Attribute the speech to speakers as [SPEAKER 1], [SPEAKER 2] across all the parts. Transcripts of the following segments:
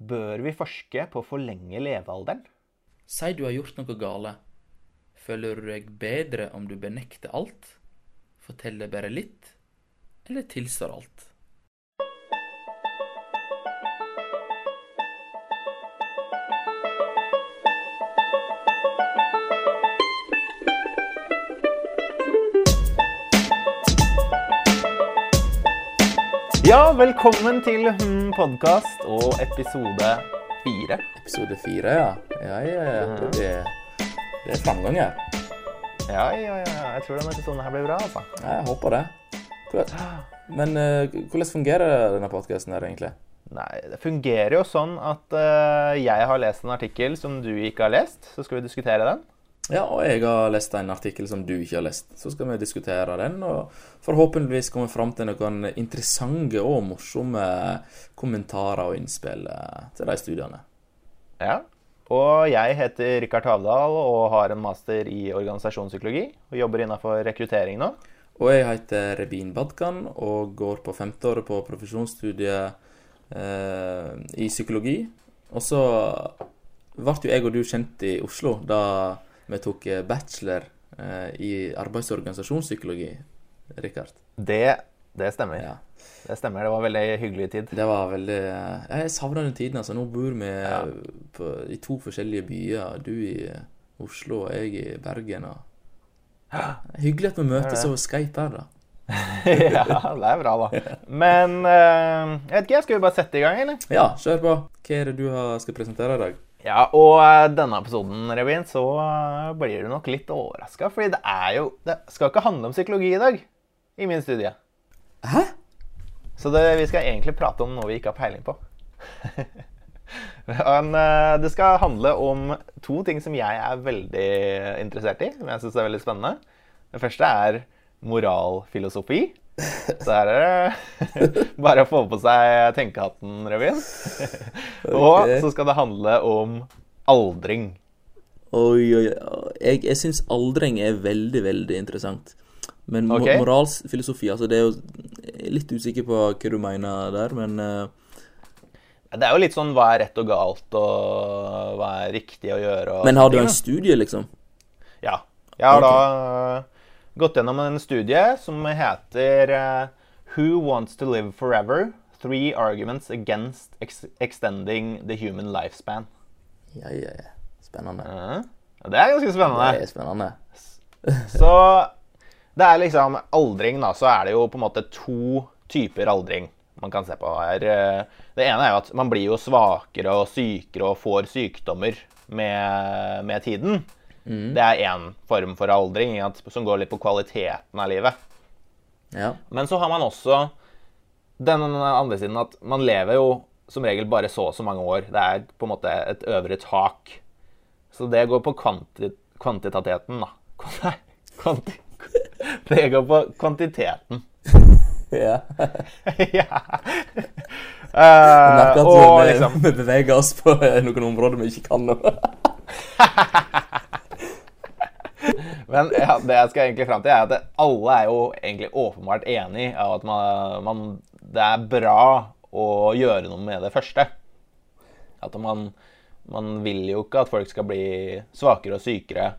[SPEAKER 1] Bør vi forske på å forlenge levealderen?
[SPEAKER 2] Si du har gjort noe gale. Føler du deg bedre om du benekter alt? Forteller bare litt? Eller tilstår alt?
[SPEAKER 1] Ja, velkommen til Hm podkast og episode fire.
[SPEAKER 2] Episode fire, ja. Ja, ja, ja. Det, det er framgang ja.
[SPEAKER 1] Ja, ja, ja. Jeg tror denne episoden her blir bra, altså.
[SPEAKER 2] Ja, Jeg håper det. Men uh, hvordan fungerer denne podkasten her, egentlig?
[SPEAKER 1] Nei, det fungerer jo sånn at uh, jeg har lest en artikkel som du ikke har lest. Så skal vi diskutere den.
[SPEAKER 2] Ja, og jeg har lest en artikkel som du ikke har lest. Så skal vi diskutere den, og forhåpentligvis komme fram til noen interessante og morsomme kommentarer og innspill eh, til de studiene.
[SPEAKER 1] Ja. Og jeg heter Rikard Havdal og har en master i organisasjonspsykologi. Og jobber innafor rekruttering nå.
[SPEAKER 2] Og jeg heter Rebin Badkan og går på femteåret på profesjonsstudiet eh, i psykologi. Og så ble jo jeg og du kjent i Oslo da vi tok bachelor eh, i arbeids- og organisasjonspsykologi, Rikard.
[SPEAKER 1] Det, det stemmer.
[SPEAKER 2] Ja.
[SPEAKER 1] Det stemmer. Det var veldig hyggelig tid.
[SPEAKER 2] Det var veldig eh, Jeg savner den tiden. altså Nå bor vi
[SPEAKER 1] Ja.
[SPEAKER 2] på, i to forskjellige byer. Du i Oslo og jeg i Bergen. og Hyggelig at vi møtes over Skype her, da.
[SPEAKER 1] ja, det er bra, da. Men eh, jeg vet ikke, skal vi bare sette i gang, eller?
[SPEAKER 2] Ja, kjør på. Hva er det du har, skal presentere i dag?
[SPEAKER 1] Ja, og eh, denne episoden, Revin, så blir du nok litt overraska. Fordi det er jo Det skal ikke handle om psykologi i dag. I min studie.
[SPEAKER 2] Hæ?
[SPEAKER 1] Så det, vi skal egentlig prate om noe vi ikke har peiling på. Men eh, det skal handle om to ting som jeg er veldig interessert i. Som jeg syns er veldig spennende. Det første er moralfilosofi. Så er det bare å få på seg tenkehatten, Revin. Og så skal det handle om aldring.
[SPEAKER 2] Oi, oi. Jeg, jeg syns aldring er veldig, veldig interessant. Men mo
[SPEAKER 1] Ok.
[SPEAKER 2] moralsfilosofi, altså det er jo litt usikker på hva du mener der, men uh...
[SPEAKER 1] Det er jo litt sånn hva er rett og galt, og hva er riktig å gjøre. Og
[SPEAKER 2] Men har du en studie, liksom?
[SPEAKER 1] Ja. Jeg har
[SPEAKER 2] okay.
[SPEAKER 1] da gått gjennom en studie som heter øh, Who Wants to Live Forever? Three Arguments Against ex Extending the Human Lifespan.
[SPEAKER 2] Ja, ja, ja. Spennende.
[SPEAKER 1] Ja. Det er ganske spennende.
[SPEAKER 2] Det er spennende.
[SPEAKER 1] Så det er liksom aldring, da, så er det jo på en måte to typer aldring man kan se på her. Eh, Det ene er jo at man blir jo svakere og sykere og får sykdommer med, med tiden. Det er én form for aldring som går litt på kvaliteten av livet.
[SPEAKER 2] Ja.
[SPEAKER 1] Men så har man også den andre siden at man lever jo som regel bare så og så mange år. Det er på en måte et øvre tak. Så det går på kvanti kvantiteten, da. Nei, kvanti det går på kvantiteten.
[SPEAKER 2] ja.
[SPEAKER 1] ja.
[SPEAKER 2] At
[SPEAKER 1] og
[SPEAKER 2] vi,
[SPEAKER 1] liksom
[SPEAKER 2] vi beveger oss på noen områder vi ikke kan nå.
[SPEAKER 1] Men ja, det jeg skal egentlig fram til, er at alle er jo egentlig åpenbart enig i at man, man, det er bra å gjøre noe med det første. At man, man vil jo ikke at folk skal bli svakere og sykere,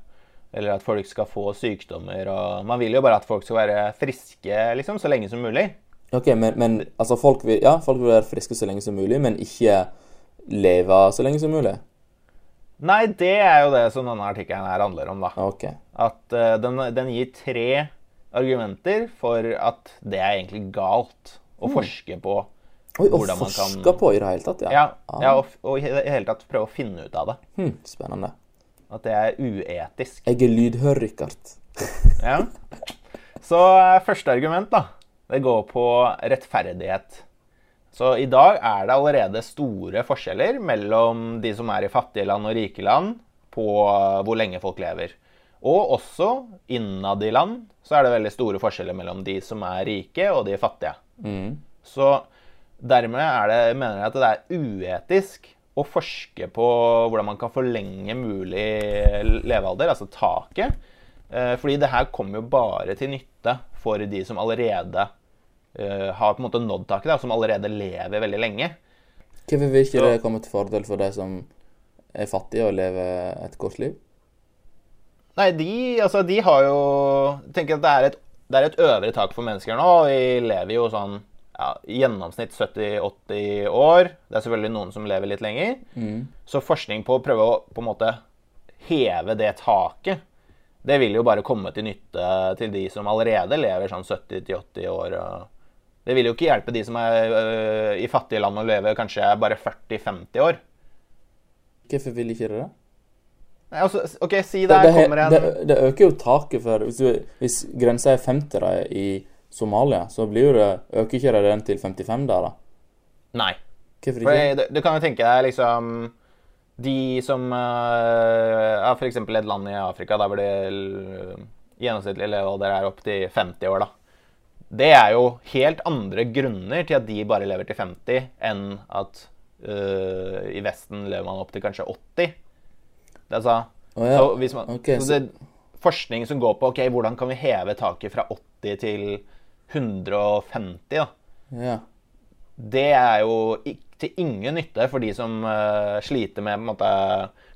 [SPEAKER 1] eller at folk skal få sykdommer. Og man vil jo bare at folk skal være friske liksom, så lenge som mulig.
[SPEAKER 2] Ok, men, men altså folk vil, ja, folk vil være friske så lenge som mulig, men ikke leve så lenge som mulig?
[SPEAKER 1] Nei, det er jo det som denne artikkelen her handler om, da.
[SPEAKER 2] Ok.
[SPEAKER 1] At uh, den, den gir tre argumenter for at det er egentlig galt å forske på
[SPEAKER 2] Oi, å
[SPEAKER 1] hvordan man kan-
[SPEAKER 2] forske på i det hele tatt, ja.
[SPEAKER 1] Ja,
[SPEAKER 2] Ah.
[SPEAKER 1] ja og, og i det hele tatt prøve å finne ut av det.
[SPEAKER 2] Hmm, spennende.
[SPEAKER 1] At det er uetisk.
[SPEAKER 2] Jeg er lydhør, Rikard.
[SPEAKER 1] Ja. Så eh, første argument, da. Det går på rettferdighet. Så i dag er det allerede store forskjeller mellom de som er i fattige land og rike land, på eh, hvor lenge folk lever. Og også innad i land så er det veldig store forskjeller mellom de som er rike og de fattige. Så dermed er det, mener jeg at det er uetisk å forske på hvordan man kan forlenge mulig levealder, altså taket. Eh, Fordi det her kommer jo bare til nytte for de som allerede har på en måte nådd taket, da, som allerede lever veldig lenge.
[SPEAKER 2] Hvorfor vil ikke
[SPEAKER 1] Så-
[SPEAKER 2] det komme til fordel for de som er fattige og lever et godt liv?
[SPEAKER 1] Nei, de, altså, de har jo tenker at det er, et, det er et øvre tak for mennesker nå. Vi lever jo sånn ja, i gjennomsnitt 70-80 år. Det er selvfølgelig noen som lever litt lenger. Så forskning på å prøve å på en måte heve det taket, det vil jo bare komme til nytte til de som allerede lever sånn 70-80 år. og Det vil jo ikke hjelpe de som er øh, i fattige land og lever kanskje bare 40-50 år.
[SPEAKER 2] Hvorfor vil ikke det det?
[SPEAKER 1] Nei, altså, OK, si
[SPEAKER 2] Det,
[SPEAKER 1] der
[SPEAKER 2] det,
[SPEAKER 1] kommer en
[SPEAKER 2] det, det øker jo taket for Hvis, du, hvis grensa er 50 da, i Somalia, så blir det Øker ikke det den til 55 der, da?
[SPEAKER 1] Nei.
[SPEAKER 2] Hvorfor
[SPEAKER 1] For
[SPEAKER 2] ikke?
[SPEAKER 1] du, du kan jo tenke deg liksom De som øh, Ja, f.eks. et land i Afrika der hvor det gjennomsnittlig levealder er opp til 50 år, da. Det er jo helt andre grunner til at de bare lever til 50, enn at uh, i Vesten lever man opp til kanskje 80. Det sa
[SPEAKER 2] oh, ja.
[SPEAKER 1] så man,
[SPEAKER 2] okay,
[SPEAKER 1] så det, forskning som går på ok, hvordan kan vi heve taket fra 80 til 150, da
[SPEAKER 2] Ja.
[SPEAKER 1] det er jo til ingen nytte for de som uh, sliter med måte,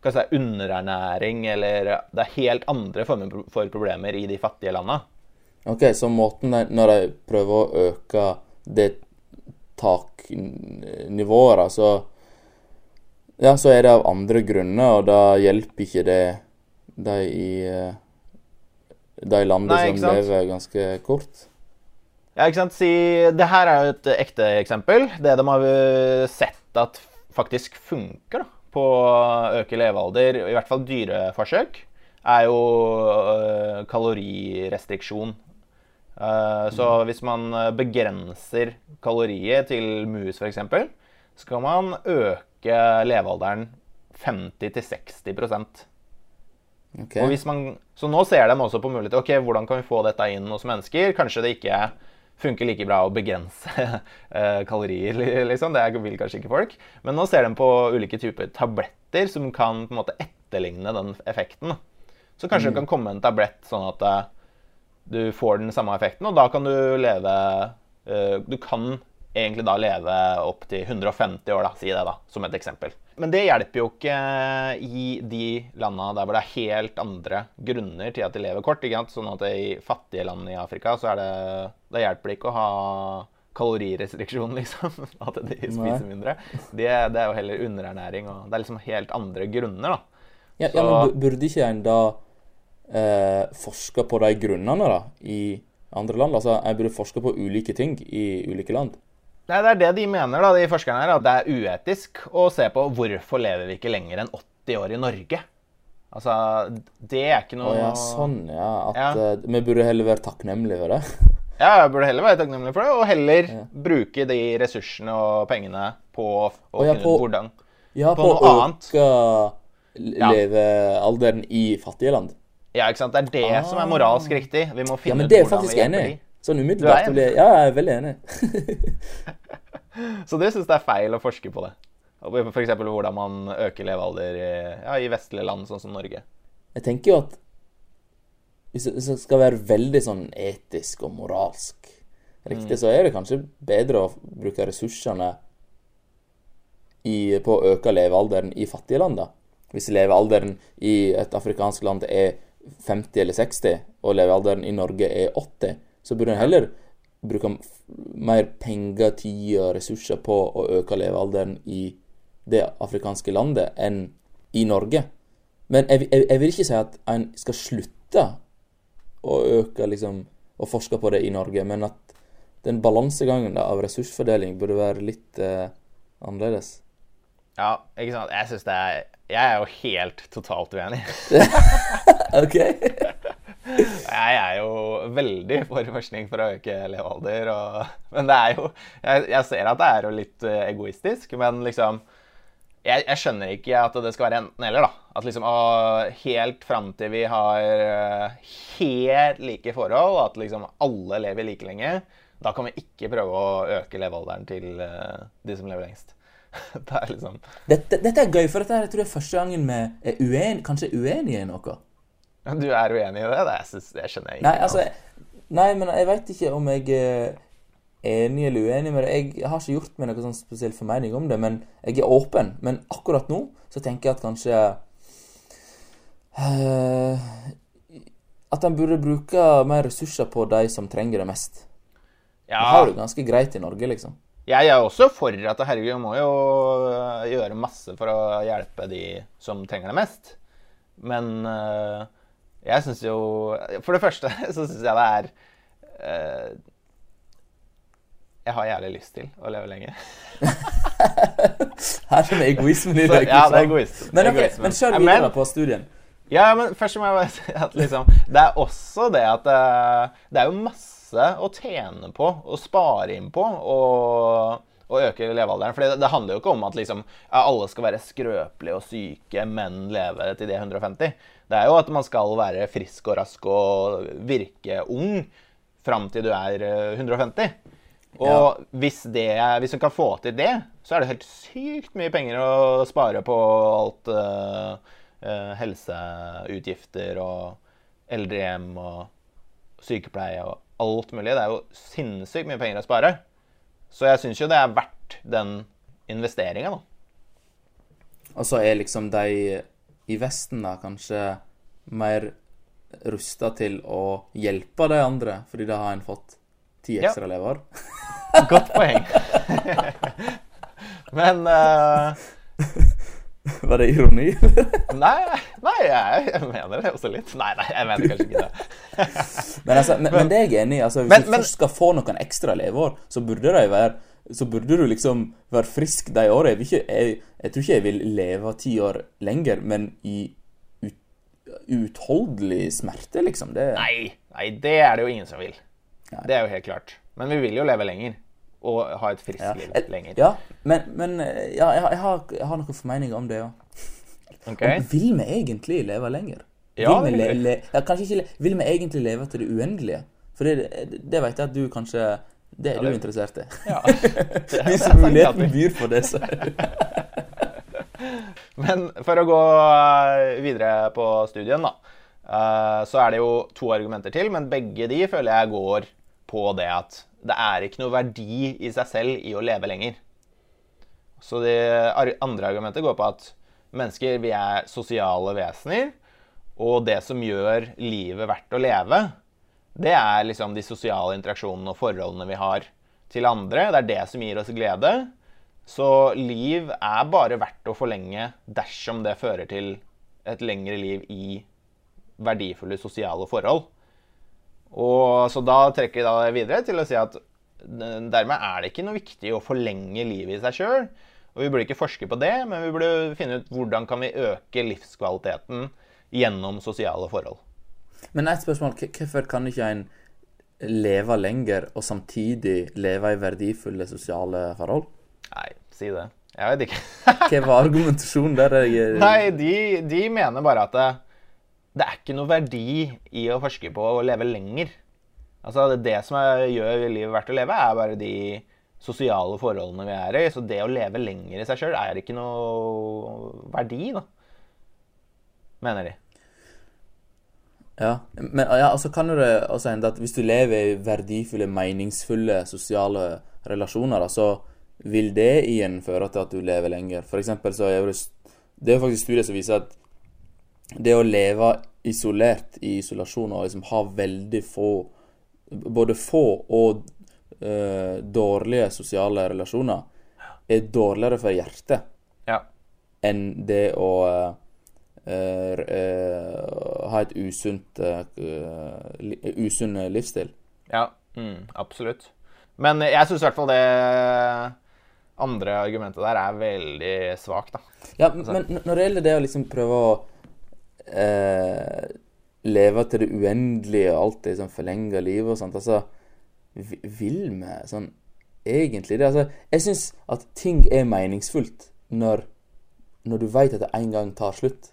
[SPEAKER 1] si, underernæring, eller det er helt andre former for problemer i de fattige landa.
[SPEAKER 2] OK, så måten de, når de prøver å øke det taknivået, da, så Ja, så er det av andre grunner, og da hjelper ikke det de i eh, de landene
[SPEAKER 1] Nei,
[SPEAKER 2] som lever ganske kort.
[SPEAKER 1] Ja, ikke sant? Si, det her er jo et ekte eksempel. Det de har eh, sett at faktisk funker da, på å øke levealder, i hvert fall dyreforsøk, er jo øh, kalorirestriksjon. Eh, så hvis man eh, begrenser kaloriet til mus, f.eks., så kan man øke levealderen 50-60
[SPEAKER 2] Ok.
[SPEAKER 1] og man, Så nå ser de også på muligheter. Ok, hvordan kan vi få dette inn hos mennesker? Kanskje det ikke funker like bra å begrense eh, kalorier, liksom. Det vil kanskje ikke folk. Men nå ser de på ulike typer tabletter som kan på en måte etterligne den effekten. Så kanskje det kan komme en tablett sånn at du får den samme effekten, og da kan du leve eh, Du kan egentlig da leve opp til 150 år, da, si det, da, som et eksempel. Men det hjelper jo ikke i de landa der hvor det er helt andre grunner til at de lever kort. Ikke sant? Sånn at i fattige land i Afrika så er det Da hjelper det ikke å ha kalorirestriksjon, liksom. At de spiser mindre. Det, det er jo heller underernæring, og det er liksom helt andre grunner, da.
[SPEAKER 2] Ja, ja, men burde ikke en da eh, forske på de grunnene da, i andre land? Altså, en burde forske på ulike ting i ulike land.
[SPEAKER 1] Nei, Det er det de mener, da, de forskerne her, at det er uetisk å se på hvorfor lever vi ikke lenger enn 80 år i Norge. Altså, det er ikke
[SPEAKER 2] Å
[SPEAKER 1] noe
[SPEAKER 2] ja, sånn, ja. At
[SPEAKER 1] Ja.
[SPEAKER 2] eh, vi burde heller være takknemlige for det.
[SPEAKER 1] Ja, jeg burde heller være takknemlig for det, og heller bruke de ressursene og pengene på å
[SPEAKER 2] Å
[SPEAKER 1] finne ut hvordan
[SPEAKER 2] Ja,
[SPEAKER 1] På
[SPEAKER 2] på,
[SPEAKER 1] noe
[SPEAKER 2] å
[SPEAKER 1] annet.
[SPEAKER 2] øke
[SPEAKER 1] Ja.
[SPEAKER 2] levealderen i fattige land.
[SPEAKER 1] Ja, ikke sant? Det er det som er moralsk riktig. Vi må finne
[SPEAKER 2] Ja, men det er faktisk enig i. Sånn umiddelbart.
[SPEAKER 1] enig?
[SPEAKER 2] Ja, jeg er veldig enig.
[SPEAKER 1] Så du syns det er feil å forske på det? F.eks. hvordan man øker levealder i, ja, i vestlige land, sånn som Norge.
[SPEAKER 2] Jeg tenker jo at hvis det skal være veldig sånn etisk og moralsk riktig, så er det kanskje bedre å bruke ressursene i, på å øke levealderen i fattige land, da. Hvis levealderen i et afrikansk land er 50 eller 60, og levealderen i Norge er 80, så burde en heller bruke mer penger, tid og ressurser på å øke levealderen i det afrikanske landet enn i Norge. Men jeg, jeg, jeg vil ikke si at en skal slutte å øke liksom, og forske på det i Norge, men at den balansegangen av ressursfordeling burde være litt eh, annerledes.
[SPEAKER 1] Ja, ikke sant? Jeg syns det er Jeg er jo helt totalt uenig.
[SPEAKER 2] OK?
[SPEAKER 1] Jeg er jo veldig for forskning for å øke levealder, og, men det er jo jeg, jeg ser at det er jo litt eh, egoistisk, men liksom jeg, jeg skjønner ikke at det skal være enten-eller, da. At liksom å, helt fram til vi har eh, helt like forhold, at liksom alle lever like lenge, da kan vi ikke prøve å øke levealderen til eh, de som lever lengst. Det er liksom
[SPEAKER 2] Dette, dette er gøy, for dette er, jeg tror det er første gangen vi er uen, kanskje uenige i noe.
[SPEAKER 1] Du er uenig i det? Det, jeg synes, det skjønner jeg ikke.
[SPEAKER 2] Nei, altså Nei, men jeg veit ikke om jeg er enig eller uenig med det. Jeg har ikke gjort meg noen sånn spesiell formening om det, men jeg er åpen. Men akkurat nå så tenker jeg at kanskje eh, At en burde bruke mer ressurser på de som trenger det mest.
[SPEAKER 1] Ja,
[SPEAKER 2] Vi har det ganske greit i Norge, liksom.
[SPEAKER 1] Jeg er også for at herregud, vi må jo øh, gjøre masse for å hjelpe de som trenger det mest. Men uh, jeg syns jo For det første så syns jeg det er uh, Jeg har jævlig lyst til å leve lenge.
[SPEAKER 2] Her kommer egoismen i deg.
[SPEAKER 1] ja, det er egoist.
[SPEAKER 2] Men, ok,
[SPEAKER 1] egoismen.
[SPEAKER 2] men kjør videre på studien.
[SPEAKER 1] Ja, men først må jeg bare si at liksom Det er også det at uh, det er jo masse å tjene på og spare inn på og, og øke levealderen. For det, det handler jo ikke om at liksom, alle skal være skrøpelige og syke, men leve til de er 150. Det er jo at man skal være frisk og rask og virke ung fram til du er eh, 150. Og
[SPEAKER 2] Ja.
[SPEAKER 1] hvis, det, hvis du kan få til det, så er det helt sykt mye penger å spare på alt uh, uh, helseutgifter og eldrehjem og sykepleie og alt mulig. Det er jo sinnssykt mye penger å spare. Så jeg syns jo det er verdt den investeringa, da.
[SPEAKER 2] Og så er liksom de i Vesten da kanskje mer rusta til å hjelpe de andre, fordi da har en fått ti
[SPEAKER 1] Ja.
[SPEAKER 2] ekstra lever.
[SPEAKER 1] Godt poeng. Men eh,
[SPEAKER 2] Var det ironi?
[SPEAKER 1] Nei, nei jeg, mener det også litt. Nei, nei, jeg mener kanskje ikke det.
[SPEAKER 2] men, altså, men, men det er jeg enig i. Altså, hvis
[SPEAKER 1] Men-
[SPEAKER 2] du først skal få noen ekstra leveår, så burde de være så burde du liksom være frisk de åra. Jeg, jeg, jeg tror ikke jeg vil leve ti år lenger, men i ut, uutholdelig smerte, liksom. Det,
[SPEAKER 1] Nei, nei, det er det jo ingen som vil.
[SPEAKER 2] Nei.
[SPEAKER 1] Det er jo helt klart. Men vi vil jo leve lenger. Og ha et friskt
[SPEAKER 2] ja.
[SPEAKER 1] liv lenger.
[SPEAKER 2] Ja, men, men ja, jeg, har- jeg, har, jeg har noen formeninger om det, òg.
[SPEAKER 1] Okay.
[SPEAKER 2] Vil vi egentlig leve lenger?
[SPEAKER 1] Ja,
[SPEAKER 2] vil vi le, le, ja, ikke Vil vi egentlig leve til det uendelige? For det, det vet jeg at du kanskje Det er
[SPEAKER 1] Ja,
[SPEAKER 2] du interessert i.
[SPEAKER 1] Ja. Det
[SPEAKER 2] Hvis muligheten byr på det, så
[SPEAKER 1] Men for å gå eh, videre på studien, da, eh, så er det jo to argumenter til, men begge de føler jeg går på det at det er ikke noe verdi i seg selv i å leve lenger. Så det andre argumentet går på at mennesker, vi er sosiale vesener, og det som gjør livet verdt å leve, det er liksom de sosiale interaksjonene og forholdene vi har til andre. Det er det som gir oss glede. Så liv er bare verdt å forlenge dersom det fører til et lengre liv i verdifulle sosiale forhold. Og så da trekker vi da videre til å si at dermed er det ikke noe viktig å forlenge livet i seg sjøl. Og vi burde ikke forske på det, men vi burde finne ut hvordan kan vi øke livskvaliteten gjennom sosiale forhold.
[SPEAKER 2] Men et spørsmål. Hvorfor kan ikke en leve lenger og samtidig leve i verdifulle sosiale forhold?
[SPEAKER 1] Nei, si det. Jeg vet ikke.
[SPEAKER 2] Hva var argumentasjonen der? Jeg,
[SPEAKER 1] Nei, de, de mener bare at det, er ikke noe verdi i å forske på å leve lenger. Altså, det, det som er, gjør livet verdt å leve, er bare de sosiale forholdene vi er i. Så det å leve lenger i seg sjøl er ikke noe verdi, da. Mener de.
[SPEAKER 2] Ja, men ja, altså kan det også hende at hvis du lever i verdifulle, meningsfulle sosiale relasjoner, da, så vil det igjen føre til at du lever lenger. For eksempel så er det, det er faktisk studier som viser at det å leve isolert i isolasjon og liksom ha veldig få Både få og uh, dårlige sosiale relasjoner er dårligere for hjertet
[SPEAKER 1] Ja.
[SPEAKER 2] enn det å uh, uh, ha et usunt li, usunn livsstil.
[SPEAKER 1] Ja, mm, absolutt. Men jeg syns i hvert fall det andre argumentet der er veldig svakt, da.
[SPEAKER 2] Ja, men når det gjelder det å liksom prøve å eh, leve til det uendelige og alltid liksom forlenge livet og sånt, altså Vil vi sånn egentlig det? Altså, jeg syns at ting er meningsfullt når, når du veit at det en gang tar slutt.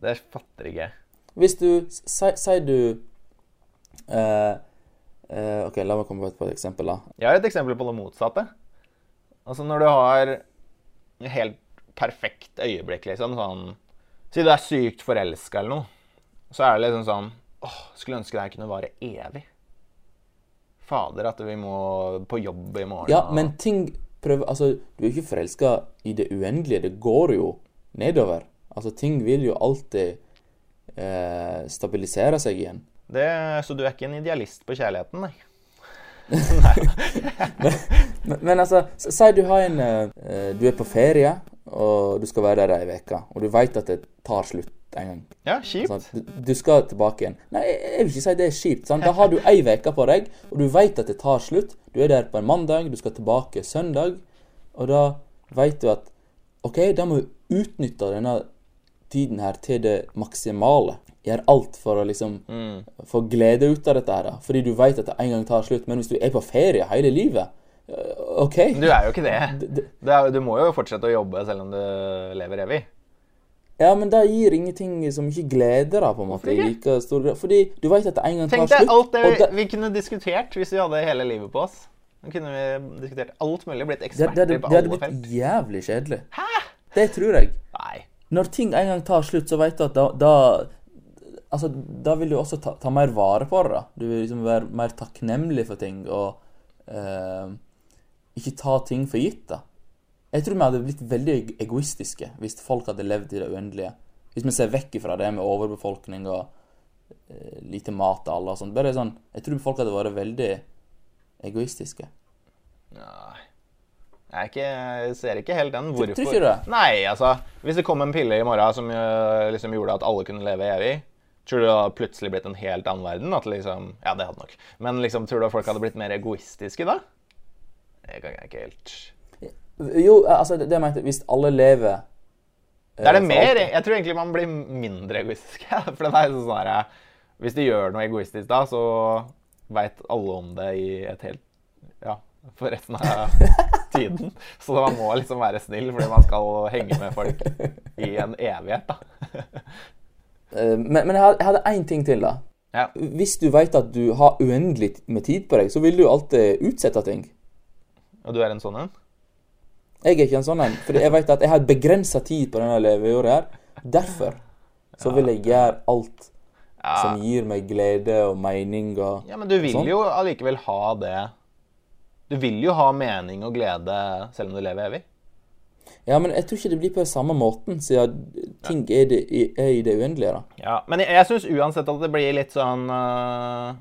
[SPEAKER 1] Det fatter ikke jeg.
[SPEAKER 2] Hvis du Sier du eh, eh, OK, la meg komme på et eksempel, da.
[SPEAKER 1] Jeg har et eksempel på det motsatte. Altså når du har helt perfekt øyeblikk, liksom, sånn Si du er sykt forelska eller noe, så er det liksom sånn Åh, skulle ønske det her kunne vare evig. Fader, at vi må på jobb i morgen.
[SPEAKER 2] Ja, men ting prøver Altså, du er ikke forelska i det uendelige. Det går jo nedover. Altså, ting vil jo alltid eh, stabilisere seg igjen.
[SPEAKER 1] det, Så du er ikke en idealist på kjærligheten, nei?
[SPEAKER 2] Men, men altså, si du har en eh, Du er på ferie, og du skal være der ei uke, og du veit at det tar slutt en gang.
[SPEAKER 1] Ja, kjipt.
[SPEAKER 2] Altså, Du, du skal tilbake igjen. Nei, jeg, jeg vil ikke si det er kjipt. Sant? Da har du ei uke på deg, og du veit at det tar slutt. Du er der på en mandag, du skal tilbake søndag, og da veit du at OK, da må vi utnytte denne tiden her til det maksimale. Gjør alt for å liksom få glede ut av dette her. Fordi du veit at det en gang tar slutt. Men hvis du er på ferie hele livet, øh, OK.
[SPEAKER 1] Du er jo ikke det. Du, er, du må jo fortsette å jobbe selv om du lever evig.
[SPEAKER 2] Ja, men det gir ingenting som ikke gleder da, på en måte. Like stor. Fordi du veit at det en gang tar slutt.
[SPEAKER 1] Tenk deg alt det vi, vi kunne diskutert hvis vi hadde hele livet på oss. Da kunne vi diskutert alt mulig, blitt
[SPEAKER 2] Det,
[SPEAKER 1] eksperter
[SPEAKER 2] det, alle
[SPEAKER 1] felt.
[SPEAKER 2] det hadde blitt jævlig kjedelig. Hæ? Det tror jeg.
[SPEAKER 1] Nei.
[SPEAKER 2] Når ting en gang tar slutt, så vet du at da, da Altså, da vil du også ta, ta mer vare på det. da. Du vil liksom være mer takknemlig for ting og eh, ikke ta ting for gitt. da. Jeg tror vi hadde blitt veldig egoistiske hvis folk hadde levd i det uendelige. Hvis vi ser vekk fra det med overbefolkning og eh, lite mat til alle og sånt. Bare sånn, Jeg tror folk hadde vært veldig egoistiske.
[SPEAKER 1] Nei. Jeg, ikke, jeg ser ikke helt den. Hvorfor?
[SPEAKER 2] tror ikke du det?
[SPEAKER 1] Nei, altså Hvis det kom en pille i morgen som øh, liksom gjorde at alle kunne leve evig, tror du det hadde plutselig blitt en helt annen verden? At liksom, Ja, det hadde nok. Men liksom, tror du at folk hadde blitt mer egoistiske da? Det kan jeg ikke helt
[SPEAKER 2] Jo, altså, det det jeg mente Hvis alle lever eh,
[SPEAKER 1] Det er det mer
[SPEAKER 2] alltid.
[SPEAKER 1] Jeg tror egentlig man blir mindre egoistisk. For det er sånn her Hvis du gjør noe egoistisk da, så veit alle om det i et helt Ja, for resten av tiden. Så man må liksom være snill fordi man skal henge med folk i en evighet, da.
[SPEAKER 2] Eh, Men, men jeg hadde- én ting til, da.
[SPEAKER 1] Ja.
[SPEAKER 2] Hvis du vet at du har uendelig med tid på deg, så vil du alltid utsette ting.
[SPEAKER 1] Og du er en sånn en?
[SPEAKER 2] Jeg er ikke en sånn en, fordi jeg vet at jeg har begrensa tid på denne leveåret her. Derfor så vil jeg gjøre alt
[SPEAKER 1] Ja.
[SPEAKER 2] som gir meg glede og mening og
[SPEAKER 1] ja, men du vil
[SPEAKER 2] sånn.
[SPEAKER 1] jo allikevel ha det Du vil jo ha mening og glede selv om du lever evig.
[SPEAKER 2] Ja, men jeg tror ikke det blir på samme måten, siden ting er, det, er i det uendelige, da.
[SPEAKER 1] Ja, men jeg, jeg syns uansett at det blir litt sånn uh,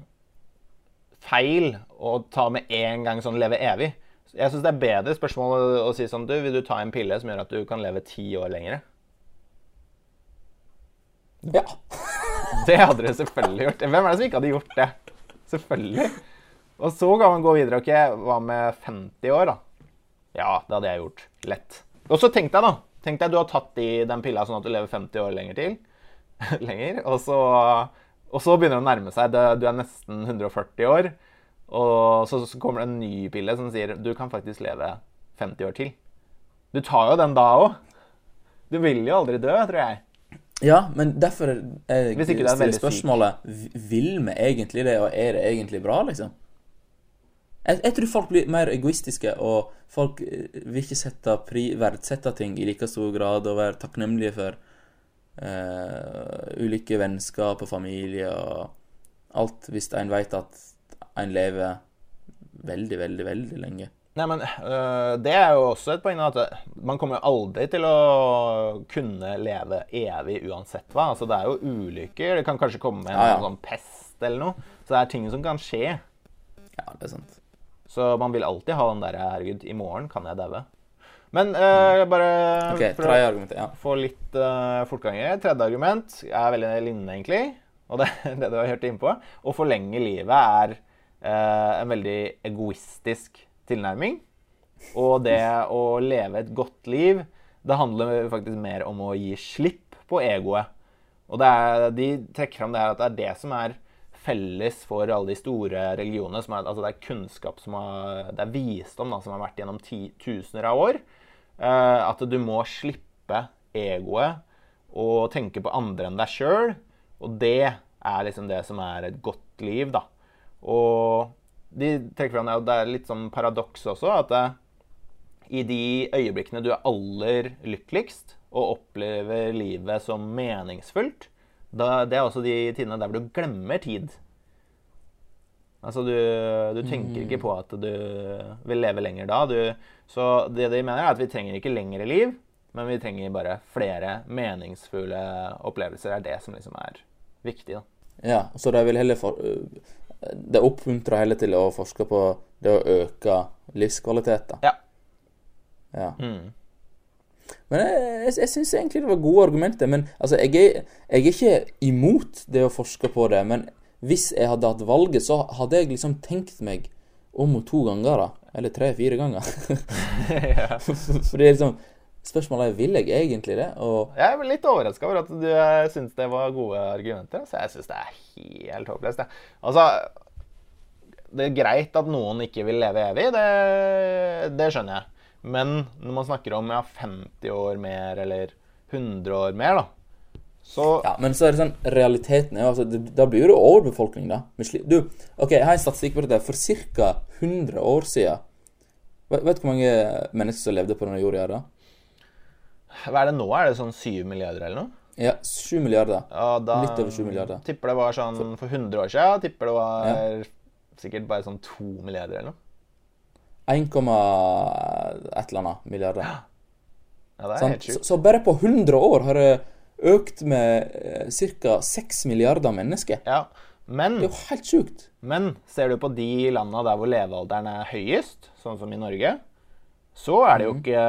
[SPEAKER 1] feil å ta med en gang sånn leve evig. Jeg syns det er bedre spørsmål å, å si sånn Du, vil du ta en pille som gjør at du kan leve ti år lenger?
[SPEAKER 2] Ja.
[SPEAKER 1] Det hadde du selvfølgelig gjort. Hvem er det som ikke hadde gjort det? Selvfølgelig. Og så kan man gå videre. Ok, hva med 50 år, da? Ja, det hadde jeg gjort. Lett. Og så tenk deg, da. Tenk deg du har tatt i den pilla sånn at du lever 50 år lenger til. lenger. Og så, og så begynner det å nærme seg. Du er nesten 140 år. Og så, så kommer det en ny pille som sier du kan faktisk leve 50 år til. Du tar jo den da òg. Du vil jo aldri dø, tror jeg.
[SPEAKER 2] Ja, men derfor er jeg
[SPEAKER 1] er
[SPEAKER 2] stiller spørsmålet Vil vi egentlig det, og er det egentlig bra, liksom? Jeg, jeg tror folk blir mer egoistiske, og folk eh, vil ikke sette pri, verdsette ting i like stor grad og være takknemlige for uh, ulike vennskap og familie og alt, hvis en vet at en lever veldig, veldig, veldig lenge.
[SPEAKER 1] Nei, men øh, Det er jo også et poeng. at Man kommer jo aldri til å kunne leve evig uansett hva. Altså, Det er jo ulykker. Det kan kanskje komme en
[SPEAKER 2] Ja, ja.
[SPEAKER 1] sånn pest eller noe. Så det er ting som kan skje.
[SPEAKER 2] Ja, det er sant.
[SPEAKER 1] Så man vil alltid ha den derre Herregud, i morgen kan jeg daue. Men uh, bare
[SPEAKER 2] okay,
[SPEAKER 1] for å.
[SPEAKER 2] Ja.
[SPEAKER 1] få litt uh, fortgang i Tredje argument er veldig lignende, egentlig. Og det det du har hørt innpå. Å forlenge livet er uh, en veldig egoistisk tilnærming. Og det å leve et godt liv, det handler faktisk mer om å gi slipp på egoet. Og det er, de trekker fram det her at det er det som er felles for alle de store religionene. Er, altså det er kunnskap som har, det er visdom da, som har vært gjennom ti, tusener av år. Eh, at du må slippe egoet og tenke på andre enn deg sjøl. Og det er liksom det som er et godt liv, da. Og de trekker fram det, det er litt sånn paradoks også, at eh, i de øyeblikkene du er aller lykkeligst og opplever livet som meningsfullt, da, det er også de tidene der hvor du glemmer tid. Altså, du, du tenker ikke på at du vil leve lenger da. Du, så det de mener, er at vi trenger ikke lengre liv, men vi trenger bare flere meningsfulle opplevelser. Det er det som liksom er viktig, da.
[SPEAKER 2] Ja, så de vil heller for, Det oppmuntrer heller til å forske på det å øke livskvalitet, da.
[SPEAKER 1] Ja.
[SPEAKER 2] Ja.
[SPEAKER 1] Mm.
[SPEAKER 2] Men jeg, jeg, jeg syns egentlig det var gode argumenter. Men altså, jeg er, jeg er ikke imot det å forske på det. Men hvis jeg hadde hatt valget, så hadde jeg liksom tenkt meg om to ganger, da. Eller tre-fire ganger.
[SPEAKER 1] ja.
[SPEAKER 2] Fordi liksom Spørsmålet er vil jeg egentlig det. Og
[SPEAKER 1] Jeg er litt overraska over at du syns det var gode argumenter. Så jeg syns det er helt håpløst. jeg. Altså, det er greit at noen ikke vil leve evig, det, det skjønner jeg. Men når man snakker om ja, 50 år mer eller 100 år mer, da, så
[SPEAKER 2] Ja, men så er det sånn Realiteten er jo altså, det- Da blir det overbefolkning, da. Du, OK, jeg har en statistikk på dette. For ca. 100 år siden Vet du hvor mange mennesker som levde på denne jorda da?
[SPEAKER 1] Hva er det nå? Er det sånn 7 milliarder eller noe?
[SPEAKER 2] Ja, 7 milliarder.
[SPEAKER 1] Ja, da
[SPEAKER 2] Litt over 7 milliarder.
[SPEAKER 1] Tipper det var sånn for 100 år siden. Tipper det var sikkert bare sånn 2 milliarder eller noe.
[SPEAKER 2] 1, et eller annet milliarder.
[SPEAKER 1] Ja, det er helt
[SPEAKER 2] Så,
[SPEAKER 1] sjukt.
[SPEAKER 2] så bare på 100 år har det økt med eh, ca. 6 milliarder mennesker.
[SPEAKER 1] Ja, men
[SPEAKER 2] Det er jo helt sjukt.
[SPEAKER 1] Men ser du på de landa der hvor levealderen er høyest, sånn som i Norge, så er det jo ikke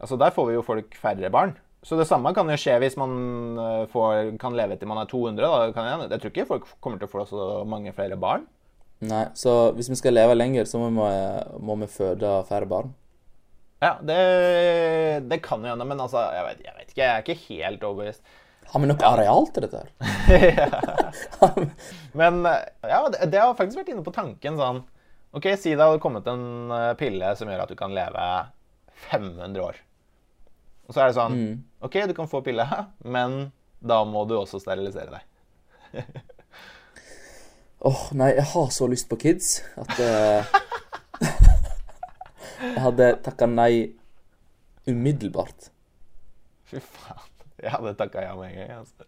[SPEAKER 1] Altså, der får vi jo folk færre barn. Så det samme kan jo skje hvis man eh, får, kan leve til man er 200. Da. Kan jeg, jeg tror ikke folk kommer til å få så mange flere barn.
[SPEAKER 2] Nei, så hvis vi skal leve lenger, så må vi, må vi føde færre barn.
[SPEAKER 1] Ja, det, det kan jo hende, men altså, jeg vet, jeg vet ikke. Jeg er ikke helt overbevist.
[SPEAKER 2] Har vi nok areal til dette her?
[SPEAKER 1] Men ja, det, det har faktisk vært inne på tanken sånn OK, si det hadde kommet en eh, pille som gjør at du kan leve 500 år. Og så er det sånn OK, du kan få pille, men da må du også sterilisere deg.
[SPEAKER 2] Åh, nei, jeg har så lyst på kids at uh, Jeg hadde takka nei umiddelbart.
[SPEAKER 1] Fy faen. Jeg hadde takka ja med en gang. Altså.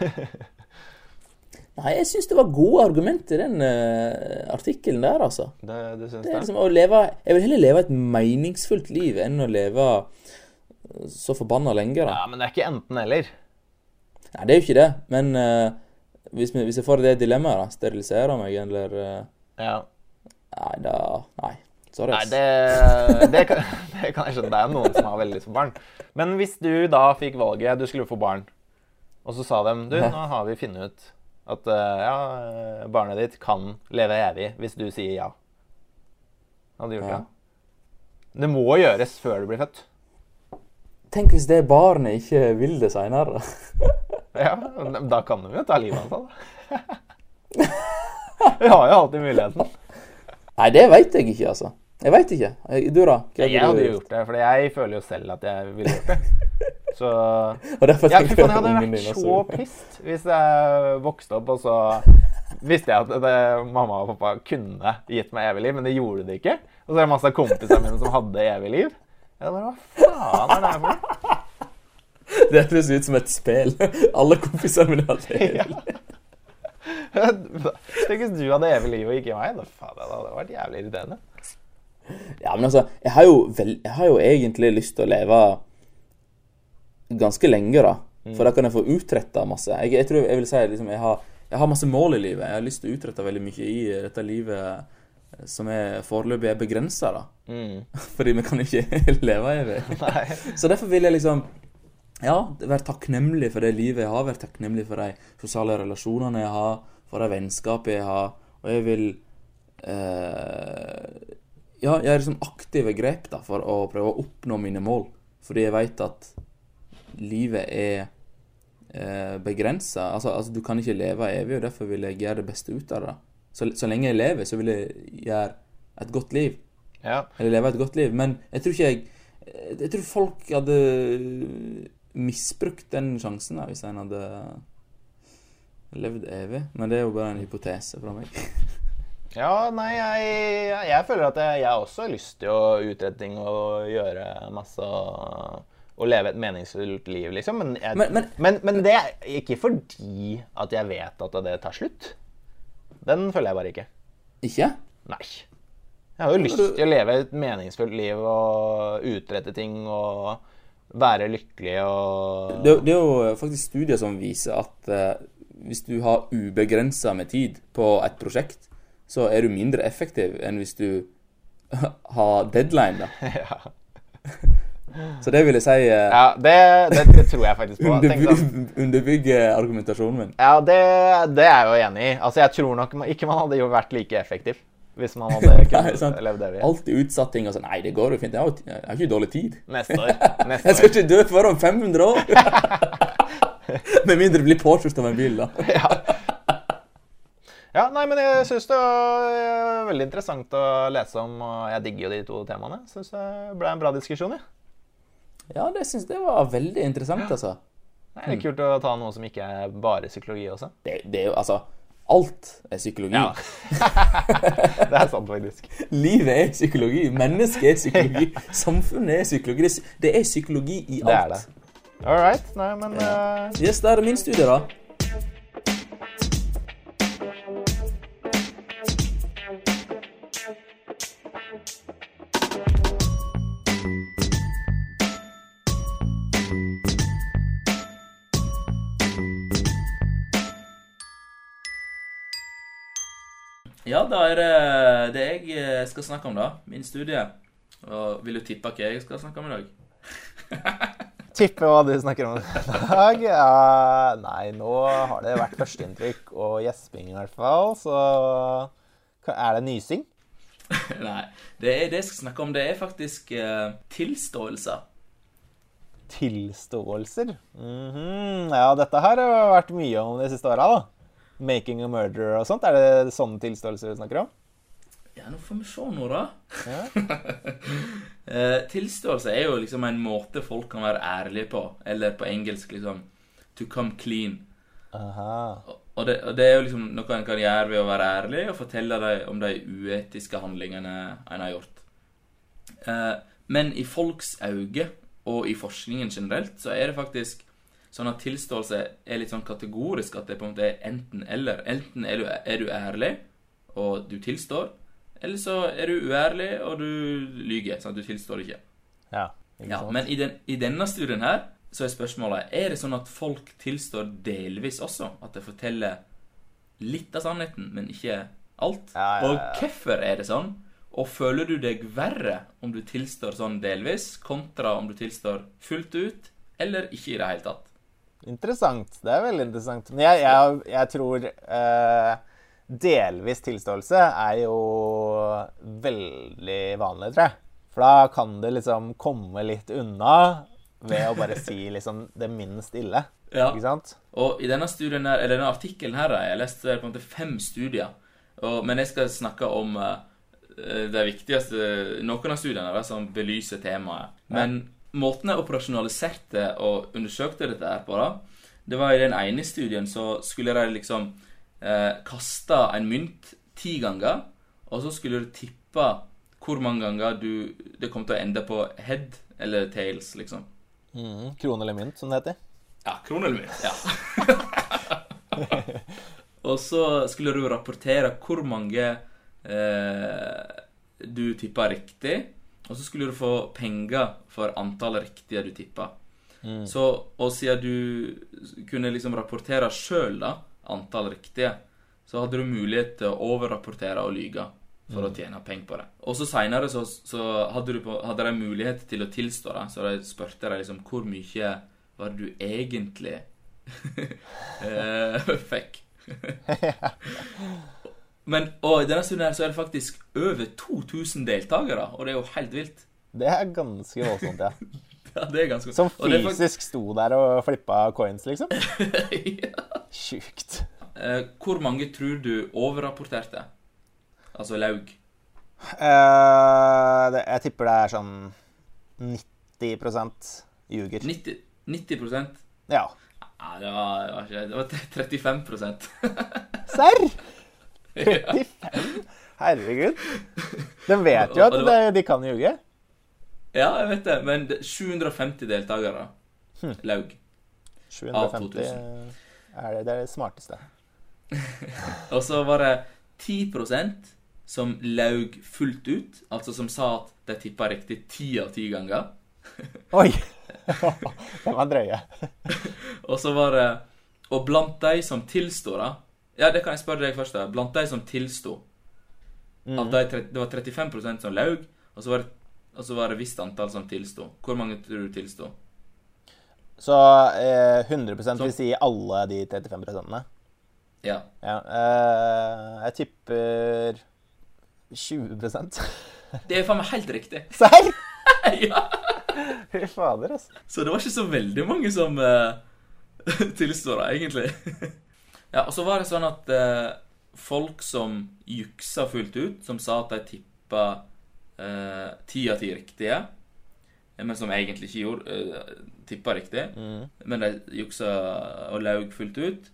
[SPEAKER 2] Nei, jeg syns det var gode argumenter i den uh, artikkelen der, altså.
[SPEAKER 1] Det, du syns
[SPEAKER 2] Det er liksom leve Jeg vil heller leve et meningsfullt liv enn å leve så forbanna lenge, da.
[SPEAKER 1] Ja, men det er ikke enten-eller.
[SPEAKER 2] Nei, det er jo ikke det, men eh, hvis, vi, hvis jeg får det dilemmaet, da, sterilisere meg eller eh,
[SPEAKER 1] Ja.
[SPEAKER 2] Nei, da Nei. Sorry.
[SPEAKER 1] Nei, det, det, kan, det kan jeg skjønne. Det er noen som har veldig lyst på barn. Men hvis du da fikk valget, du skulle få barn, og så sa dem Du, nå har vi funnet ut at eh, ja, barnet ditt kan leve evig hvis du sier ja. Hadde gjort
[SPEAKER 2] Ja.
[SPEAKER 1] det? Det må gjøres før du blir født.
[SPEAKER 2] Tenk hvis det barnet ikke vil det seinere.
[SPEAKER 1] Ja, Da kan de jo ta livet av seg, da. Vi har jo alltid muligheten.
[SPEAKER 2] Nei, det veit jeg ikke, altså. Jeg veit ikke. Du, da? Hva
[SPEAKER 1] Jeg hadde gjort det, for jeg føler jo selv at jeg ville gjort det. Så
[SPEAKER 2] Og derfor
[SPEAKER 1] jeg,
[SPEAKER 2] tenker
[SPEAKER 1] jeg hadde vært så
[SPEAKER 2] også
[SPEAKER 1] pissed hvis jeg vokste opp, og så visste jeg at det, mamma og pappa kunne gitt meg evig liv, men det gjorde de ikke. Og så er det masse av kompisene mine som hadde evig liv. Jeg bare, Hva faen er det her for?
[SPEAKER 2] Det høres ut som et spill. Alle kompisene mine det.
[SPEAKER 1] Ja. Tenk hvis du hadde evig liv og ikke meg. Da, faen, det hadde vært jævlig irriterende.
[SPEAKER 2] Ja, men altså, jeg har vel, jeg har jo egentlig lyst til å leve ganske lenge, da. For da kan jeg få utretta masse. Jeg, jeg tror jeg vil si liksom, jeg har, jeg har masse mål i livet. Jeg har lyst til å utrette veldig mye i dette livet som er foreløpig er begrensa, da.
[SPEAKER 1] Mm.
[SPEAKER 2] Fordi vi kan ikke leve evig.
[SPEAKER 1] Nei.
[SPEAKER 2] Så derfor vil jeg liksom ja, være takknemlig for det livet jeg har, være takknemlig for de sosiale relasjonene jeg har, for de vennskapene jeg har, og jeg vil eh, ja, gjøre liksom aktive grep da, for å prøve å oppnå mine mål. Fordi jeg vet at livet er eh, begrensa. Altså, altså, du kan ikke leve evig, og derfor vil jeg gjøre det beste ut av det. Så, så lenge jeg lever, så vil jeg gjøre et godt liv.
[SPEAKER 1] Ja.
[SPEAKER 2] Eller leve et godt liv. Men jeg tror ikke jeg Jeg tror folk hadde misbrukt den sjansen da, hvis en hadde levd evig. Men det er jo bare en hypotese fra meg.
[SPEAKER 1] Ja, nei, jeg, jeg føler at jeg, jeg også har lyst til å utrette ting og gjøre masse og, og leve et meningsfullt liv, liksom. Men, jeg,
[SPEAKER 2] Men-
[SPEAKER 1] men,
[SPEAKER 2] men-
[SPEAKER 1] men, det er ikke fordi at jeg vet at det tar slutt. Den føler jeg bare ikke.
[SPEAKER 2] Ikke?
[SPEAKER 1] Nei. Jeg har jo lyst til å leve et meningsfullt liv og utrette ting og være lykkelig og
[SPEAKER 2] Det, det er jo faktisk studier som viser at eh, hvis du har ubegrensa med tid på et prosjekt, så er du mindre effektiv enn hvis du har deadline, da.
[SPEAKER 1] ja.
[SPEAKER 2] Så det vil jeg si eh,
[SPEAKER 1] ja det, det, det tror jeg faktisk på. Underbygge sånn,
[SPEAKER 2] underby argumentasjonen min.
[SPEAKER 1] ja, det, det er jeg jo enig i. Altså, jeg tror nok ikke man hadde jo vært like effektiv hvis man hadde kunnet
[SPEAKER 2] sant.
[SPEAKER 1] levd evig.
[SPEAKER 2] Alltid utsatt ting og sånn Nei, det går jo fint. Jeg har, jeg har ikke dårlig tid.
[SPEAKER 1] Neste år. Neste
[SPEAKER 2] Jeg skal ikke dø før om 500 år! Med mindre det blir påkjørt av en bil, da.
[SPEAKER 1] Ja, nei, men jeg syns det var eh, veldig interessant å lese om, og jeg digger jo de to temaene. Syns det ble en bra diskusjon, jeg.
[SPEAKER 2] Ja, det syns jeg var veldig interessant, altså.
[SPEAKER 1] Det er kult å ta noe som ikke er bare psykologi også.
[SPEAKER 2] Det, det er jo altså Alt er psykologi.
[SPEAKER 1] Ja. det er sant, faktisk.
[SPEAKER 2] Livet er psykologi. Mennesket er psykologi. Samfunnet er psykologi. Det er, psy- det psykologi i alt.
[SPEAKER 1] Det er det. All right. Nei, men uh...
[SPEAKER 2] Yes, der er min studie, da. Ja, da er det det jeg eh, skal snakke om, da. Min studie. Og vil du tippe hva jeg skal snakke om i dag?
[SPEAKER 1] tippe hva du snakker om i dag. Ja, nei, nå har det vært førsteinntrykk og gjesping i hvert fall, så Er det nysing?
[SPEAKER 2] Nei. Det, er, det jeg skal snakke om, det er faktisk uh, tilståelser.
[SPEAKER 1] Tilståelser? Mhm. Ja, dette her har vært mye om de siste åra, da. Making a murder og sånt. Er det sånne tilståelser du snakker om?
[SPEAKER 2] Ja, nå får vi se nå, da.
[SPEAKER 1] Ja.
[SPEAKER 2] Eh, tilståelse er jo liksom en måte folk kan være ærlige på. Eller på engelsk liksom To come clean.
[SPEAKER 1] Aha.
[SPEAKER 2] Og det, og det er jo liksom noe en kan gjøre ved å være ærlig og fortelle dem om de uetiske handlingene en har gjort. Eh, men i folks øyne, og i forskningen generelt, så er det faktisk sånn at tilståelse er litt sånn kategorisk. At det på en måte er enten-eller. Enten er du, er du ærlig, og du tilstår. Eller så er du uærlig, og du lyver. Sånn at du tilstår ikke.
[SPEAKER 1] Ja, ikke
[SPEAKER 2] Ja, men i, den, i denne studien her så er spørsmålet Er det sånn at folk tilstår delvis også? At de forteller litt av sannheten, men ikke alt?
[SPEAKER 1] Ja, ja.
[SPEAKER 2] Og hvorfor er det sånn? Og føler du deg verre om du tilstår sånn delvis, kontra om du tilstår fullt ut, eller ikke i det hele tatt?
[SPEAKER 1] Interessant. Det er veldig interessant. Men jeg, jeg, jeg tror eh, delvis tilståelse er jo veldig vanlig, tror jeg. For da kan det liksom komme litt unna ved å bare si liksom det minst ille.
[SPEAKER 2] Ja.
[SPEAKER 1] Ikke sant?
[SPEAKER 2] Og i denne studien her, eller denne artikkelen her, jeg leste lest på en måte fem studier. Og, men jeg skal snakke om uh, det viktigste Noen av studiene da, som belyser temaet. Men måten jeg operasjonaliserte og undersøkte dette her på, da, det var i den ene studien så skulle de liksom eh, kaste en mynt ti ganger, og så skulle du tippe hvor mange ganger du, det kom til å ende på head eller tails, liksom.
[SPEAKER 1] Mm, Krone eller mynt, som det heter.
[SPEAKER 2] Ja, krone eller mynt. Ja. og så skulle du rapportere hvor mange eh, du tippa riktig. Og så skulle du få penger for antallet riktige du tippa. Så, og siden du kunne liksom rapportere sjøl, antall riktige, så hadde du mulighet til å overrapportere og lyge for å tjene penger på det. Og så seinere så, så hadde, du på, hadde de mulighet til å tilstå det, så de spurte deg liksom hvor mye var det du egentlig eh, fikk. Men og i denne stunden her så er det faktisk over 2000 deltakere, og det er jo helt vilt.
[SPEAKER 1] Det er ganske voldsomt, ja.
[SPEAKER 2] Ja, det er ganske
[SPEAKER 1] Som
[SPEAKER 2] fysisk faktisk-
[SPEAKER 1] sto der og flippa coins, liksom.
[SPEAKER 2] ja.
[SPEAKER 1] Sjukt.
[SPEAKER 2] Eh, hvor mange tror du overrapporterte? Altså laug.
[SPEAKER 1] Eh, det, jeg tipper det er sånn 90% ljuger.
[SPEAKER 2] 90, 90
[SPEAKER 1] Ja.
[SPEAKER 2] Nei, det var, det var ikke Det var 35%
[SPEAKER 1] Serr? 35? Herregud. De vet jo at
[SPEAKER 2] det
[SPEAKER 1] de, de kan ljuge.
[SPEAKER 2] Ja, jeg vet det, men 750 deltakere
[SPEAKER 1] Hm.
[SPEAKER 2] laug.
[SPEAKER 1] 750
[SPEAKER 2] 2000.
[SPEAKER 1] er det, det er det smarteste.
[SPEAKER 2] Og så var det 10% som laug fullt ut, altså som sa at de tippa riktig ti av ti ganger.
[SPEAKER 1] Oi! Den var drøye.
[SPEAKER 2] Og så var det Og blant de som tilstår da Ja, det kan jeg spørre deg først. da Blant de som tilsto at de, Det var 35% som laug, og så var det og så var det visst antall som tilsto. Hvor mange tror du tilsto?
[SPEAKER 1] Så eh, 100% vil si alle de 35 prosentene.
[SPEAKER 2] Ja.
[SPEAKER 1] Ja. Eh, jeg tipper 20%
[SPEAKER 2] Det er faen meg helt riktig.
[SPEAKER 1] Serr?
[SPEAKER 2] ja.
[SPEAKER 1] Fy fader, altså.
[SPEAKER 2] Så det var ikke så veldig mange som eh, tilstår det, egentlig. Ja, og så var det sånn at eh, folk som juksa fullt ut, som sa at de tippa eh, ti av ti riktige, eh, men som egentlig ikke gjorde eh, tippa riktig, men de juksa og laug fullt ut,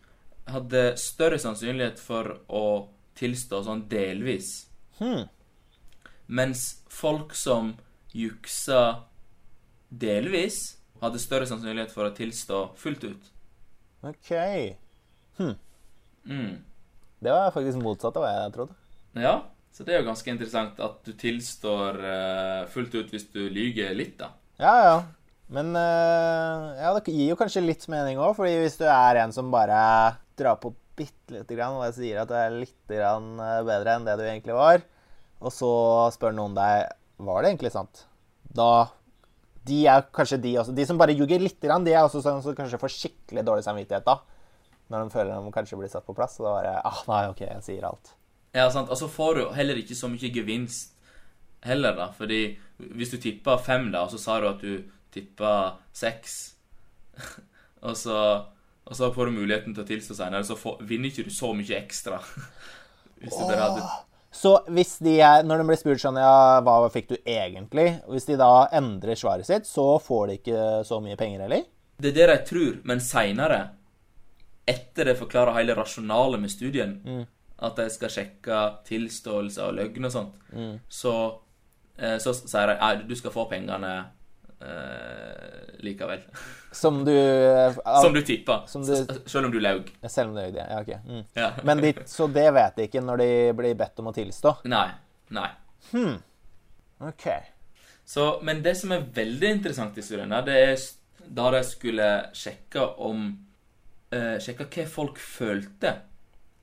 [SPEAKER 2] hadde større sannsynlighet for å tilstå sånn delvis.
[SPEAKER 1] Hmm.
[SPEAKER 2] Mens folk som juksa delvis, hadde større sannsynlighet for å tilstå fullt ut.
[SPEAKER 1] OK.
[SPEAKER 2] Mm.
[SPEAKER 1] Det var faktisk motsatt av hva jeg trodde.
[SPEAKER 2] Ja, så det er jo ganske interessant at du tilstår uh, fullt ut hvis du lyger litt, da.
[SPEAKER 1] Ja, ja. Men uh, ja, det gir jo kanskje litt mening òg, fordi hvis du er en som bare drar på bitte lite grann, og jeg sier at du er litt grann eh, bedre enn det du egentlig var, og så spør noen deg var det egentlig sant, da De er kanskje de også De som bare ljuger lite grann, de er også sånn som kanskje får skikkelig dårlig samvittighet da. Når de føler de kanskje blir satt på plass. Og da bare ah, nei, OK, jeg sier alt.
[SPEAKER 2] Ja, sant. Og så får du heller ikke så mye gevinst heller, da. Fordi hvis du tippa fem, da, og så sa du at du tippa seks, og så og så får du muligheten til å tilstå senere, så får, vinner ikke du så mye ekstra. Hvis du bare hadde
[SPEAKER 1] Så hvis de er, når de blir spurt sånn Ja, hva fikk du egentlig? Hvis de da endrer svaret sitt, så får de ikke så mye penger, heller?
[SPEAKER 2] Det er det de tror, men seinere, etter det forklarer hele rasjonalet med studien, at de skal sjekke tilståelse og løgn og sånt, så, eh, så sier de at du skal få pengene eh, likevel.
[SPEAKER 1] Som du
[SPEAKER 2] Som du tippa, selv om du laug.
[SPEAKER 1] Selv om du det. Ja, ok. Mm.
[SPEAKER 2] Ja.
[SPEAKER 1] Men de, så det vet de ikke når de blir bedt om å tilstå?
[SPEAKER 2] Nei. Nei. Hmm.
[SPEAKER 1] OK.
[SPEAKER 2] Så, men det som er veldig interessant i studien, det er da de skulle sjekke om eh, Sjekke hva folk følte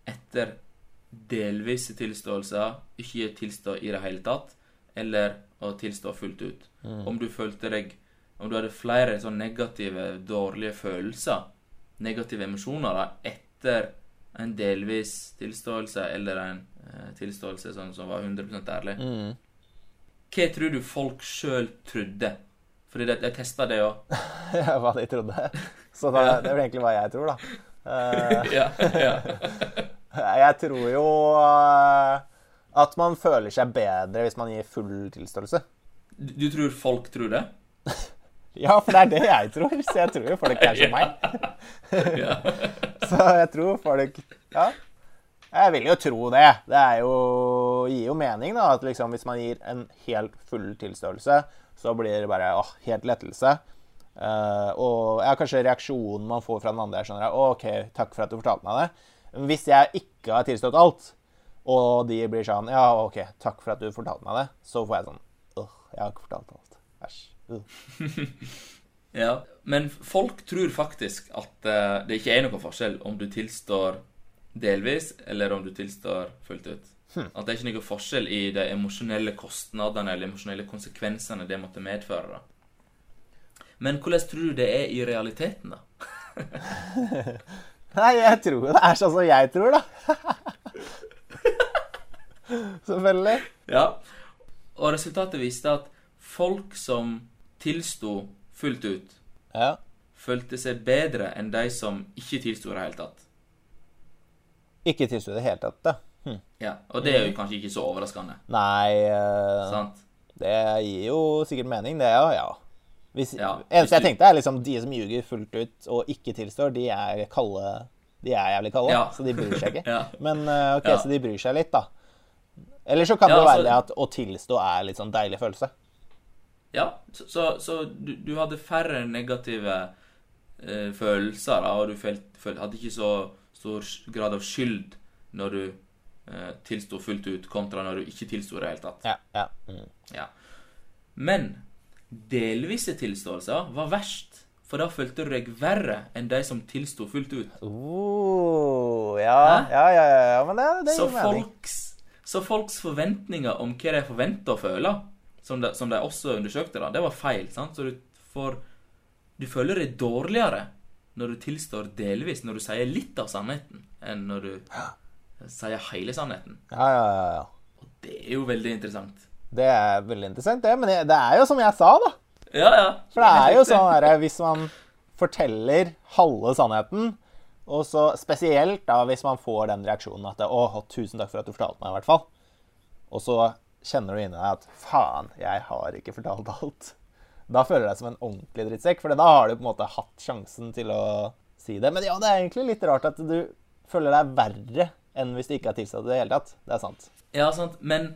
[SPEAKER 2] etter delvise tilståelser, ikke tilstå i det hele tatt, eller å tilstå fullt ut. Om du følte deg Om du hadde flere sånn negative, dårlige følelser, negative emosjoner, da, etter en delvis tilståelse eller en eh, tilståelse sånn som var 100 ærlig. Hva tror du folk sjøl trodde? Fordi det, jeg testa det òg.
[SPEAKER 1] hva de trodde. Så da, det er vel egentlig hva jeg tror, da. Eh,
[SPEAKER 2] ja, ja.
[SPEAKER 1] jeg tror jo eh, at man føler seg bedre hvis man gir full tilståelse.
[SPEAKER 2] Du, du tror folk tror det?
[SPEAKER 1] Ja, for det er det jeg tror. Så jeg tror jo folk er som meg. Så jeg tror folk Ja. Jeg vil jo tro det. Det jo, gir jo mening, da. At liksom hvis man gir en helt full tilståelse, så blir det bare åh, helt lettelse. Uh, og ja, kanskje reaksjonen man får fra den andre, er sånn «Å, OK, takk for at du fortalte meg det. Hvis jeg ikke har tilstått alt, og de blir sånn Ja, OK, takk for at du fortalte meg det, så får jeg sånn Åh, jeg har ikke fortalt alt. Æsj. Uh.
[SPEAKER 2] ja. Men folk tror faktisk at uh, det ikke er noen forskjell om du tilstår delvis, eller om du tilstår fullt ut. At det er ikke noen forskjell i de emosjonelle kostnadene eller emosjonelle konsekvensene det måtte medføre. da. Men hvordan tror du det er i realiteten, da?
[SPEAKER 1] Nei, jeg tror det er sånn som jeg tror, da. Selvfølgelig.
[SPEAKER 2] Ja. Og resultatet viste at folk som tilsto fullt ut,
[SPEAKER 1] Ja.
[SPEAKER 2] følte seg bedre enn de som ikke tilsto i det hele tatt.
[SPEAKER 1] Ikke tilstå i det hele tatt, da. Hm.
[SPEAKER 2] Ja, Og det er jo kanskje ikke så overraskende.
[SPEAKER 1] Nei eh,
[SPEAKER 2] sant?
[SPEAKER 1] Det gir jo sikkert mening, det, ja. ja. Hvis,
[SPEAKER 2] Ja,
[SPEAKER 1] eneste jeg tenkte, er liksom de som ljuger fullt ut og ikke tilstår, de er kalde. De er jævlig kalde,
[SPEAKER 2] Ja.
[SPEAKER 1] så de bryr seg ikke.
[SPEAKER 2] Ja.
[SPEAKER 1] Men eh, OK, så de bryr seg litt, da. Eller så kan det være så... det at å tilstå er litt sånn deilig følelse.
[SPEAKER 2] Ja, så, så, så du, du hadde færre negative eh, følelser, da, og du følt, føl- hadde ikke så stor grad av skyld når du eh, tilsto fullt ut, kontra når du ikke tilsto i det hele tatt.
[SPEAKER 1] Ja, ja. Mm.
[SPEAKER 2] Ja. Men delvise tilståelser var verst, for da følte du deg verre enn de som tilsto fullt ut.
[SPEAKER 1] Oh, ja, ja, ja, ja, ja, men det, det gir mening.
[SPEAKER 2] folks, så folks forventninger om hva de forventer å føle, som de, som de også undersøkte, da, det var feil. sant? Så du får Du føler deg dårligere når du tilstår delvis, når du sier litt av sannheten, enn når du sier hele sannheten.
[SPEAKER 1] Ja, ja, ja, ja.
[SPEAKER 2] Og det er jo veldig interessant.
[SPEAKER 1] Det er veldig interessant, det. Men det det er jo som jeg sa, da.
[SPEAKER 2] Ja, ja.
[SPEAKER 1] For det er jo sånn herre hvis man forteller halve sannheten, og så spesielt da hvis man får den reaksjonen at 'Å, tusen takk for at du fortalte meg', i hvert fall. Og så kjenner du inni deg at 'faen, jeg har ikke fortalt alt'. Da føler du deg som en ordentlig drittsekk, for da har du på en måte hatt sjansen til å si det. Men ja, det er egentlig litt rart at du føler deg verre enn hvis du ikke har tilstått det i det hele tatt. Det er sant.
[SPEAKER 2] Ja, sant, men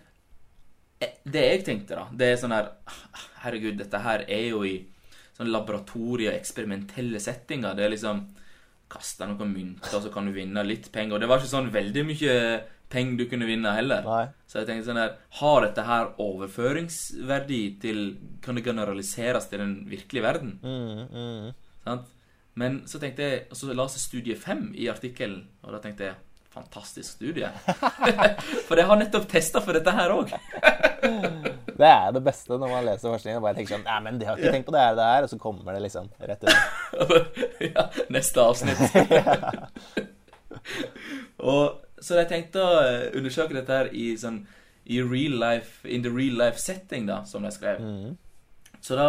[SPEAKER 2] eh, det jeg tenkte, da, det er sånn her Herregud, dette her er jo i sånn laboratorie- og eksperimentelle settinger. Det er liksom Kaste noen mynter, så kan du vinne litt penger. Og det var ikke sånn veldig mye penger du kunne vinne heller.
[SPEAKER 1] Nei.
[SPEAKER 2] Så jeg tenkte sånn her Har dette her overføringsverdi til Kan det generaliseres til den virkelige verden?
[SPEAKER 1] Mm, mm.
[SPEAKER 2] Sant? Men så tenkte jeg Og så la seg studie 5 i artikkelen, og da tenkte jeg Fantastisk studie. for jeg har nettopp testa for dette her òg.
[SPEAKER 1] Det er det beste når man leser forskningen og bare tenker sånn Nei, men de har ikke tenkt på det her, det her, og så kommer det liksom rett under.
[SPEAKER 2] ja, neste avsnitt. og Så jeg tenkte å eh, undersøke dette her i sånn i real life, in the real life setting, da, som de skrev. Så da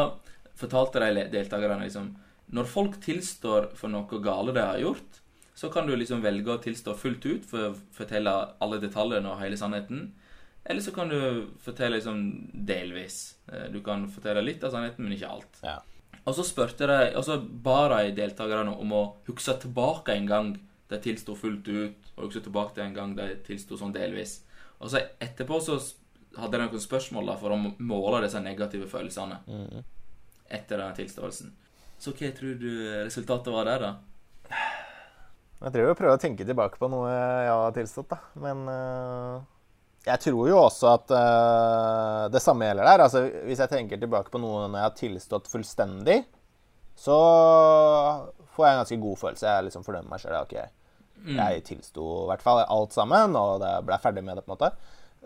[SPEAKER 2] fortalte de deltakerne liksom Når folk tilstår for noe gale de har gjort, så kan du liksom velge å tilstå fullt ut for å fortelle alle detaljene og hele sannheten. Eller så kan du fortelle liksom delvis. Eh, Du kan fortelle litt av sannheten, men ikke alt.
[SPEAKER 1] Ja.
[SPEAKER 2] Og så spurte de, og så ba de deltakerne om å huske tilbake en gang de tilsto fullt ut, og huske tilbake til en gang de tilsto sånn delvis. Og så etterpå så hadde de noen spørsmål da, for å måle disse negative følelsene etter den tilståelsen. Så hva tror du resultatet var der, da?
[SPEAKER 1] Jeg tror jeg prøver å tenke tilbake på noe jeg har tilstått, da. Men uh, jeg tror jo også at uh, det samme gjelder der. Altså, hvis jeg tenker tilbake på noe når jeg har tilstått fullstendig, så får jeg en ganske god følelse. Jeg liksom fordømmer meg sjøl. Okay. Jeg tilsto i hvert fall alt sammen, og det ble jeg ferdig med det. på en måte.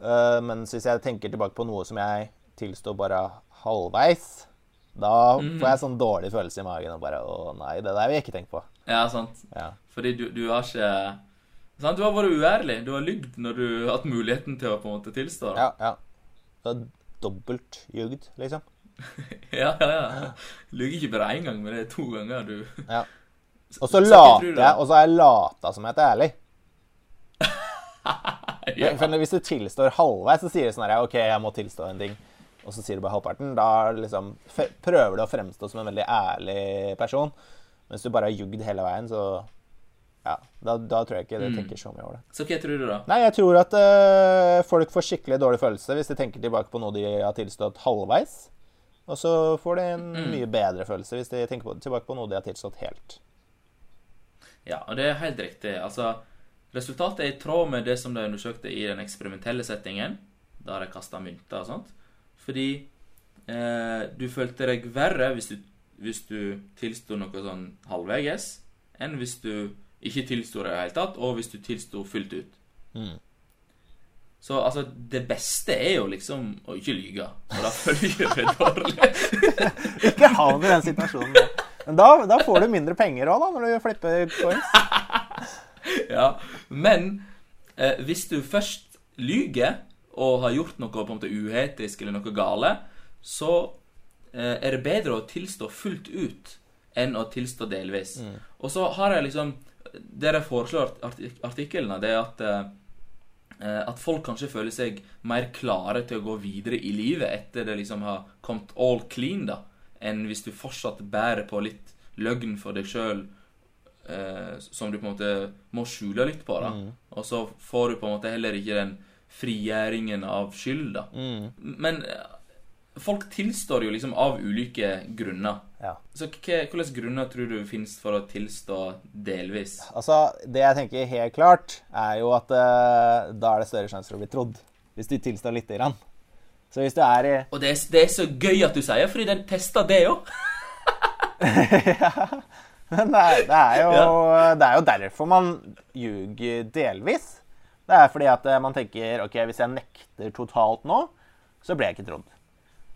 [SPEAKER 1] Uh, mens hvis jeg tenker tilbake på noe som jeg tilsto bare halvveis, da får jeg sånn dårlig følelse i magen og bare Å nei, det der vil jeg ikke tenke på.
[SPEAKER 2] Ja, sant.
[SPEAKER 1] Ja.
[SPEAKER 2] Fordi du, du har ikke sant? Du har vært uærlig. Du har lygd når du har hatt muligheten til å på en måte tilstå.
[SPEAKER 1] Ja, ja. Du har dobbelt ljugd, liksom.
[SPEAKER 2] ja, ja. ja. Lyver ikke bare én gang, men det er to ganger du
[SPEAKER 1] Ja. Og så later jeg, og så har jeg lata som jeg heter ærlig.
[SPEAKER 2] ja.
[SPEAKER 1] For hvis du tilstår halvveis, så sier du sånn her OK, jeg må tilstå en ting, og så sier du bare halvparten. Da liksom prøver du å fremstå som en veldig ærlig person. Mens du bare har jugd hele veien, så Ja, da, da tror jeg ikke
[SPEAKER 2] Mm.
[SPEAKER 1] det tenker så mye over det.
[SPEAKER 2] Så hva tror du, da?
[SPEAKER 1] Nei, jeg tror at øh, folk får skikkelig dårlig følelse hvis de tenker tilbake på noe de har tilstått halvveis. Og så får de en
[SPEAKER 2] Mm.
[SPEAKER 1] mye bedre følelse hvis de tenker på, tilbake på noe de har tilstått helt.
[SPEAKER 2] Ja, og det er helt riktig. Altså, resultatet er i tråd med det som de undersøkte i den eksperimentelle settingen, da de kasta mynter og sånt. Fordi eh, du følte deg verre hvis du, hvis du tilsto noe sånn halvveges, enn hvis du ikke tilsto det i det hele tatt, og hvis du tilsto fullt ut.
[SPEAKER 1] Mm.
[SPEAKER 2] Så altså, det beste er jo liksom å ikke lyge, og da føler du deg dårlig.
[SPEAKER 1] Ikke havn i den situasjonen. Men da, da får du mindre penger òg, da, når du flipper coins.
[SPEAKER 2] Ja, men eh, hvis du først lyger og har gjort noe på en måte uetisk eller noe gale, så eh, er det bedre å tilstå fullt ut enn å tilstå delvis. Og så har jeg liksom Det jeg foreslår i artiklene, det er at eh, eh, at folk kanskje føler seg mer klare til å gå videre i livet etter det liksom har kommet all clean, da, enn hvis du fortsatt bærer på litt løgn for deg sjøl eh, som du på en måte må skjule litt på. da. Og så får du på en måte heller ikke den frigjøringen av skyld. da.
[SPEAKER 1] Mm.
[SPEAKER 2] Men eh, folk tilstår jo liksom av ulike grunner.
[SPEAKER 1] Ja.
[SPEAKER 2] Så hvilke grunner tror du finnes for å tilstå delvis?
[SPEAKER 1] Altså, det jeg tenker helt klart, er jo at eh, da er det større sjanse for å bli trodd. Hvis du tilstår lite grann. Så hvis du er i
[SPEAKER 2] Og det er, det er så gøy at du sier, fordi den testa det òg.
[SPEAKER 1] Men det er, det, er jo, det er jo derfor man ljuger delvis. Det er fordi at eh, man tenker ok, hvis jeg nekter totalt nå, så blir jeg ikke trodd.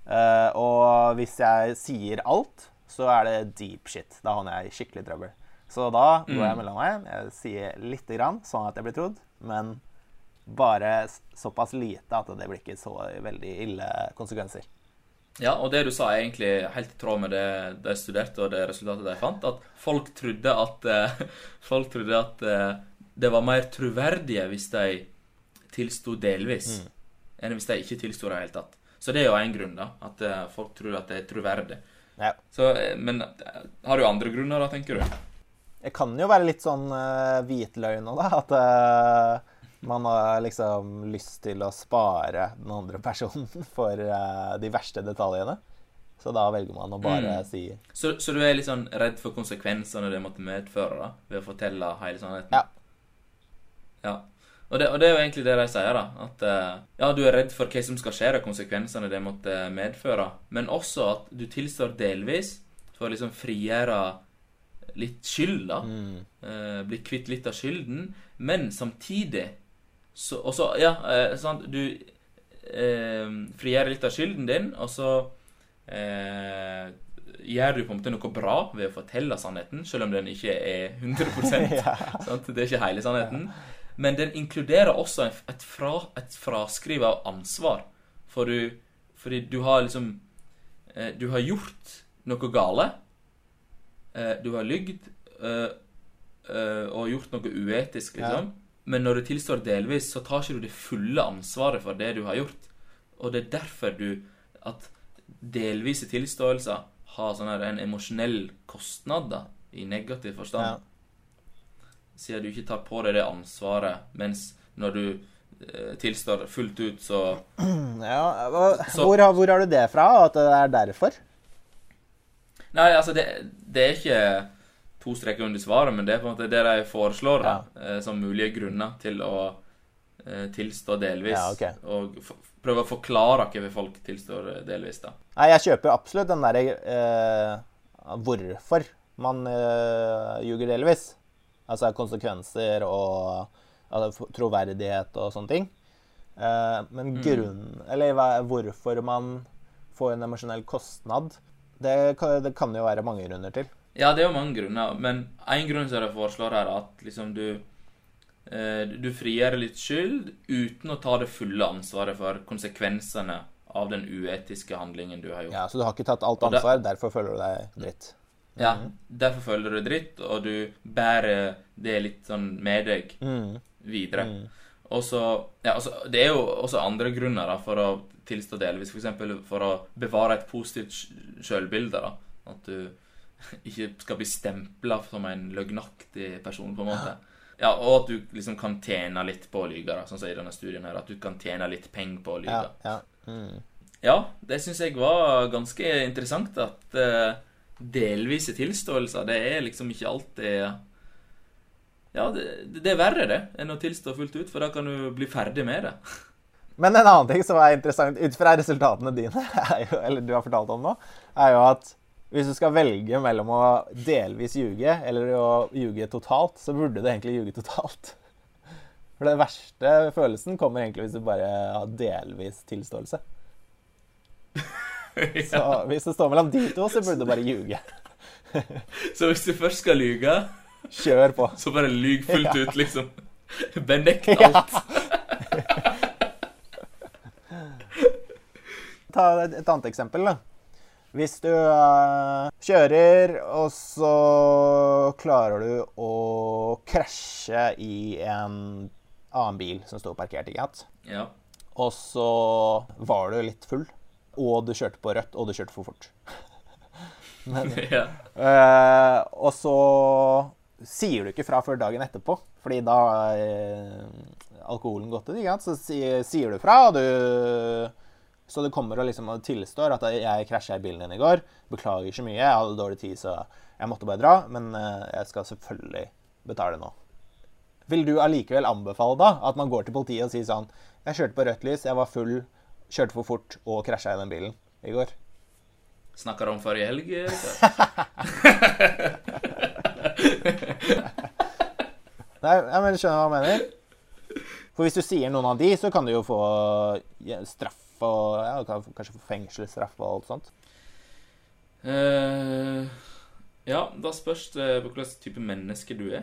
[SPEAKER 1] Uh, og hvis jeg sier alt, så er det deep shit. Da havner jeg i skikkelig trøbbel. Så da går jeg mellom meg. Jeg sier lite grann, sånn at jeg blir trodd, men bare såpass lite at det blir ikke så veldig ille konsekvenser.
[SPEAKER 2] Ja, og det du sa er egentlig helt i tråd med det de studerte og det resultatet de fant, at folk trodde at eh, Folk trodde at eh, det var mer troverdige hvis de tilsto delvis, enn hvis de ikke tilsto det i det hele tatt. Så det er jo én grunn, da. At eh, folk tror at det er troverdig.
[SPEAKER 1] Ja.
[SPEAKER 2] Så, men har du andre grunner, da, tenker du?
[SPEAKER 1] Det kan jo være litt sånn uh, hvitløgn òg, da. At eh, man har liksom lyst til å spare den andre personen for eh, de verste detaljene. Så da velger man å bare
[SPEAKER 2] Mm.
[SPEAKER 1] si
[SPEAKER 2] Så, så du er litt sånn redd for konsekvensene det måtte medføre da, ved å fortelle hele sannheten?
[SPEAKER 1] Ja.
[SPEAKER 2] Ja. Og det, og det er jo egentlig det de sier, da. At eh, ja, du er redd for hva som skal skje, og konsekvensene det måtte medføre. Men også at du tilstår delvis for å liksom frigjøre litt skyld, da.
[SPEAKER 1] mm,
[SPEAKER 2] Eh, bli kvitt litt av skylden. Men samtidig så Og så, ja, eh, sant Du eh, frigjør litt av skylden din, og så eh, gjør du på en måte noe bra ved å fortelle sannheten, selv om den ikke er 100
[SPEAKER 1] Ja.
[SPEAKER 2] sant? Det er ikke hele sannheten. Men den inkluderer også et, fra, et fraskriv av ansvar. For du, fordi du har liksom eh, Du har gjort noe gale. Eh, du har lygd eh, eh, og gjort noe uetisk, liksom. Men når du tilstår delvis, så tar ikke du det fulle ansvaret for det du har gjort. Og det er derfor du At delvise tilståelser har sånn her en emosjonell kostnad, da, i negativ forstand.
[SPEAKER 1] ja.
[SPEAKER 2] Siden du ikke tar på deg det ansvaret, mens når du eh, tilstår fullt ut, så
[SPEAKER 1] ja hva-
[SPEAKER 2] Så-
[SPEAKER 1] hvor, har- hvor har du det fra? At det er derfor?
[SPEAKER 2] Nei, altså, det, det er ikke to streker under svaret, men det er på en måte det de foreslår da, eh, som mulige grunner til å eh, tilstå delvis.
[SPEAKER 1] Ja, okay.
[SPEAKER 2] Og prøve å forklare hvorfor folk tilstår eh, delvis, da.
[SPEAKER 1] Nei, jeg kjøper absolutt den derre eh, hvorfor man eh, ljuger delvis. Altså konsekvenser og altså, troverdighet og sånne ting. Eh, men grunn Eller hva, hvorfor man får en emosjonell kostnad, det kan, det kan jo være mange grunner til.
[SPEAKER 2] Ja, det er jo mange grunner, men én grunn som de foreslår her, er at liksom du eh, Du frigjør litt skyld uten å ta det fulle ansvaret for konsekvensene av den uetiske handlingen du har gjort.
[SPEAKER 1] Ja, Så du har ikke tatt alt
[SPEAKER 2] ansvar,
[SPEAKER 1] ansvar, derfor føler du deg dritt.
[SPEAKER 2] Ja, Derfor føler du dritt, og du bærer det litt sånn med deg
[SPEAKER 1] Mm.
[SPEAKER 2] videre. Og så Ja, altså, det er jo også andre grunner da, for å tilstå delvis. F.eks. for å bevare et positivt sj- sjølbilde. At du ikke skal bli stempla som en løgnaktig person, på en måte. Ja, Og at du liksom kan tjene litt på å lyge, sånn som i denne studien her. At du kan tjene litt penger på å lyge.
[SPEAKER 1] Ja, ja. Mm.
[SPEAKER 2] Ja, det syns jeg var ganske interessant at uh, delvise tilståelser, det er liksom ikke alltid Ja, det, det er verre, det, enn å tilstå fullt ut, for da kan du bli ferdig med det.
[SPEAKER 1] Men en annen ting som er interessant ut fra resultatene dine, jo, eller du har fortalt om nå, er jo at hvis du skal velge mellom å delvis ljuge eller å ljuge totalt, så burde du egentlig ljuge totalt. For den verste følelsen kommer egentlig hvis du bare har delvis tilståelse. Så hvis det står mellom de to, så burde du bare ljuge.
[SPEAKER 2] Så hvis du først skal lyge,
[SPEAKER 1] Kjør på.
[SPEAKER 2] så bare lyg fullt
[SPEAKER 1] Ja.
[SPEAKER 2] ut, liksom. Benekt
[SPEAKER 1] Ja.
[SPEAKER 2] alt.
[SPEAKER 1] Ta et annet eksempel, da. Hvis du uh, kjører, og så klarer du å krasje i en annen bil som står parkert, ikke sant?
[SPEAKER 2] Ja.
[SPEAKER 1] Og så var du litt full, og du kjørte på rødt, og du kjørte for fort.
[SPEAKER 2] ja.
[SPEAKER 1] uh, og så sier du ikke fra før dagen etterpå, fordi da er eh, alkoholen gått ut. ikke sant? Så si, sier du fra, og du Så det kommer og liksom tilstår at jeg krasja i bilen din i går. Beklager så mye. Jeg hadde dårlig tid, så jeg måtte bare dra. Men eh, jeg skal selvfølgelig betale nå. Vil du allikevel anbefale da at man går til politiet og sier sånn Jeg kjørte på rødt lys, jeg var full, kjørte for fort og krasja i den bilen i går.
[SPEAKER 2] Snakker du om forrige helg?
[SPEAKER 1] Nei, jeg men skjønner hva jeg mener. For hvis du sier noen av de, så kan du jo få straff og ja, kanskje få fengselsstraff og alt sånt.
[SPEAKER 2] Uh, ja, da spørs det på hvilken type menneske du er.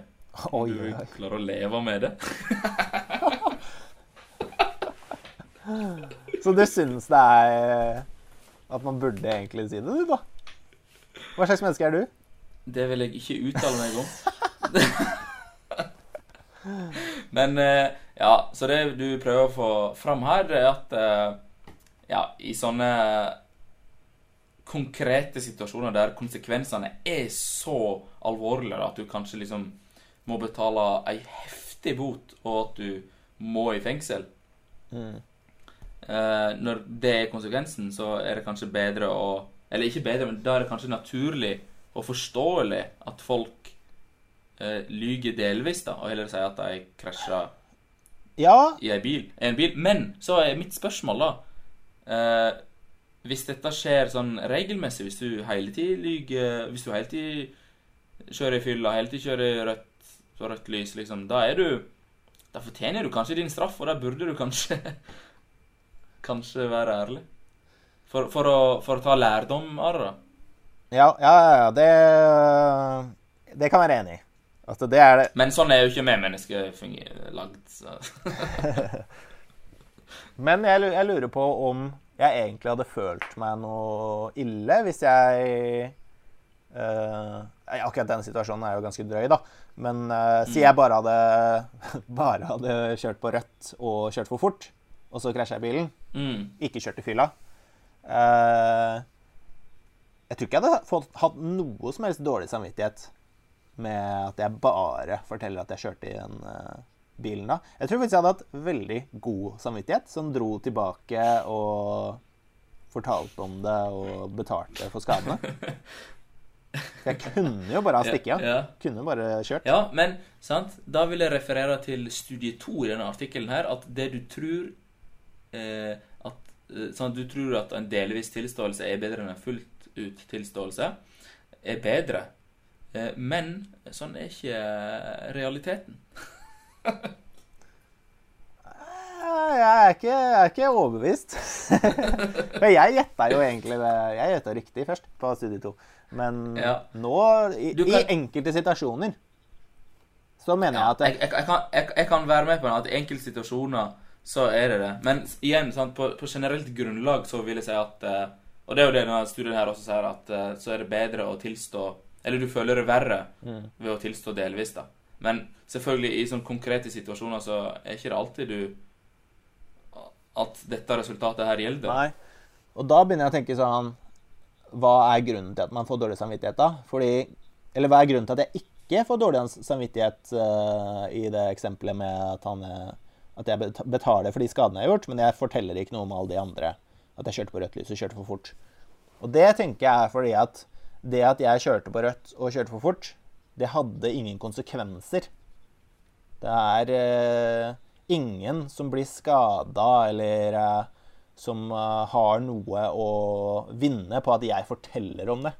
[SPEAKER 1] Om
[SPEAKER 2] du klarer å leve med det.
[SPEAKER 1] Så du syns det er at man burde egentlig si det, du, da? Hva slags menneske er du?
[SPEAKER 2] Det vil jeg ikke uttale meg om. Men eh, ja, så det du prøver å få fram her, er at eh, ja, i sånne konkrete situasjoner der konsekvensene er så alvorlige at du kanskje liksom må betale ei heftig bot, og at du må i fengsel
[SPEAKER 1] Mm.
[SPEAKER 2] eh, Når det er konsekvensen, så er det kanskje bedre å Eller ikke bedre, men da er det kanskje naturlig og forståelig at folk eh, lyger delvis, da, og heller sier at de krasja
[SPEAKER 1] Ja,
[SPEAKER 2] i ei bil. En bil. Men så er mitt spørsmål, da eh, Hvis dette skjer sånn regelmessig, hvis du hele tiden lyver Hvis du hele tiden kjører i fylla, hele tiden kjører rødt, på rødt lys, liksom, da er du Da fortjener du kanskje din straff, og da burde du kanskje Kanskje være ærlig. For, for, å, for å ta lærdom av det, da.
[SPEAKER 1] ja, ja, ja det, det kan jeg være enig i. Altså, det det
[SPEAKER 2] Men sånn er jo ikke vi mennesker lagd.
[SPEAKER 1] Men jeg, jeg lurer på om jeg egentlig hadde følt meg noe ille hvis jeg eh, Akkurat denne situasjonen er jo ganske drøy, da. Men uh, si jeg bare hadde, bare hadde kjørt på rødt og kjørt for fort, og så krasja jeg bilen,
[SPEAKER 2] Mm.
[SPEAKER 1] ikke kjørt i fylla Uh, Jeg tror ikke jeg hadde fått, hatt noe som helst dårlig samvittighet med at jeg bare forteller at jeg kjørte i en eh, bilen da. Jeg tror faktisk jeg hadde hatt veldig god samvittighet, som dro tilbake og fortalte om det og betalte for skadene. Jeg kunne jo bare ha stikket av.
[SPEAKER 2] Ja.
[SPEAKER 1] Kunne jo bare kjørt.
[SPEAKER 2] Ja, men sant? da vil jeg referere til studie 2 i denne artikkelen her, at det du tror eh, at, sånn Du tror at en delvis tilståelse er bedre enn en fullt ut tilståelse, er bedre. Eh, men sånn er ikke realiteten.
[SPEAKER 1] Eh, Jeg er ikke, jeg er ikke overbevist. Men jeg gjetta jo egentlig det. Jeg gjetta riktig først på studie 2. Men
[SPEAKER 2] Ja.
[SPEAKER 1] nå, i,
[SPEAKER 2] kan-
[SPEAKER 1] i enkelte situasjoner, så mener jeg at
[SPEAKER 2] jeg, jeg, jeg, kan, jeg, jeg kan være med på at i enkelte situasjoner så er det det. Men igjen, sant, på, på generelt grunnlag så vil jeg si at eh, Og det er jo det denne studien her også sier, at eh, så er det bedre å tilstå Eller du føler det verre
[SPEAKER 1] Mm.
[SPEAKER 2] ved å tilstå delvis, da. Men selvfølgelig, i sånne konkrete situasjoner så er ikke det alltid du At dette resultatet her gjelder.
[SPEAKER 1] Nei. Og da begynner jeg å tenke sånn Hva er grunnen til at man får dårlig samvittighet, da? Fordi Eller hva er grunnen til at jeg ikke får dårlig samvittighet uh, i det eksempelet med at, han, er- at jeg betaler for de skadene jeg har gjort, men jeg forteller ikke noe om alle de andre. At jeg kjørte på rødt lys og kjørte for fort. Og det tenker jeg er fordi at det at jeg kjørte på rødt og kjørte for fort, det hadde ingen konsekvenser. Det er eh, ingen som blir skada eller eh, som eh, har noe å vinne på at jeg forteller om det.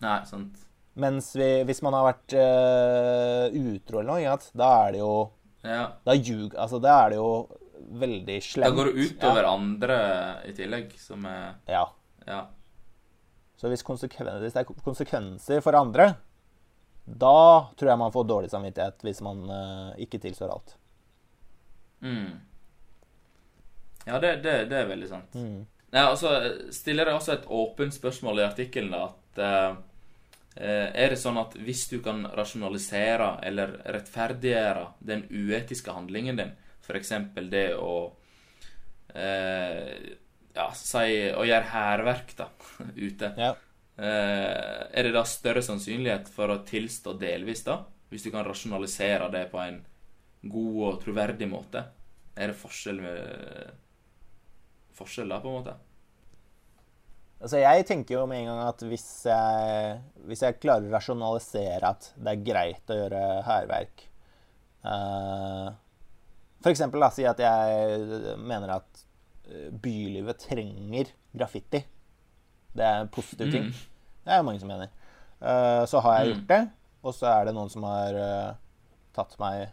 [SPEAKER 2] Nei, sant.
[SPEAKER 1] Mens vi, hvis man har vært eh, utro eller noe, ja, da er det jo
[SPEAKER 2] Ja.
[SPEAKER 1] Da ljug... Altså, da er det jo veldig slemt.
[SPEAKER 2] Da går det utover andre i tillegg, som er
[SPEAKER 1] Ja.
[SPEAKER 2] Ja.
[SPEAKER 1] Så hvis, hvis det er konsekvenser for andre, da tror jeg man får dårlig samvittighet hvis man uh, ikke tilstår alt.
[SPEAKER 2] Mm. Ja, det, det, det er veldig sant.
[SPEAKER 1] Mm.
[SPEAKER 2] Nei, altså, stiller jeg også et åpent spørsmål i artikkelen, at eh, Er det sånn at hvis du kan rasjonalisere eller rettferdiggjøre den uetiske handlingen din, f.eks. det å eh, Ja, si å gjøre hærverk, da, ute
[SPEAKER 1] Ja.
[SPEAKER 2] eh, Er det da større sannsynlighet for å tilstå delvis, da? Hvis du kan rasjonalisere det på en god og troverdig måte? Er det forskjell med forskjell, da, på en måte.
[SPEAKER 1] Altså, jeg tenker jo med en gang at hvis jeg, hvis jeg klarer å rasjonalisere at det er greit å gjøre hærverk uh, For eksempel da, si at jeg mener at bylivet trenger graffiti. Det er en positiv ting. Det er mange som mener. Uh, så har jeg gjort det, og så er det noen som har uh, tatt meg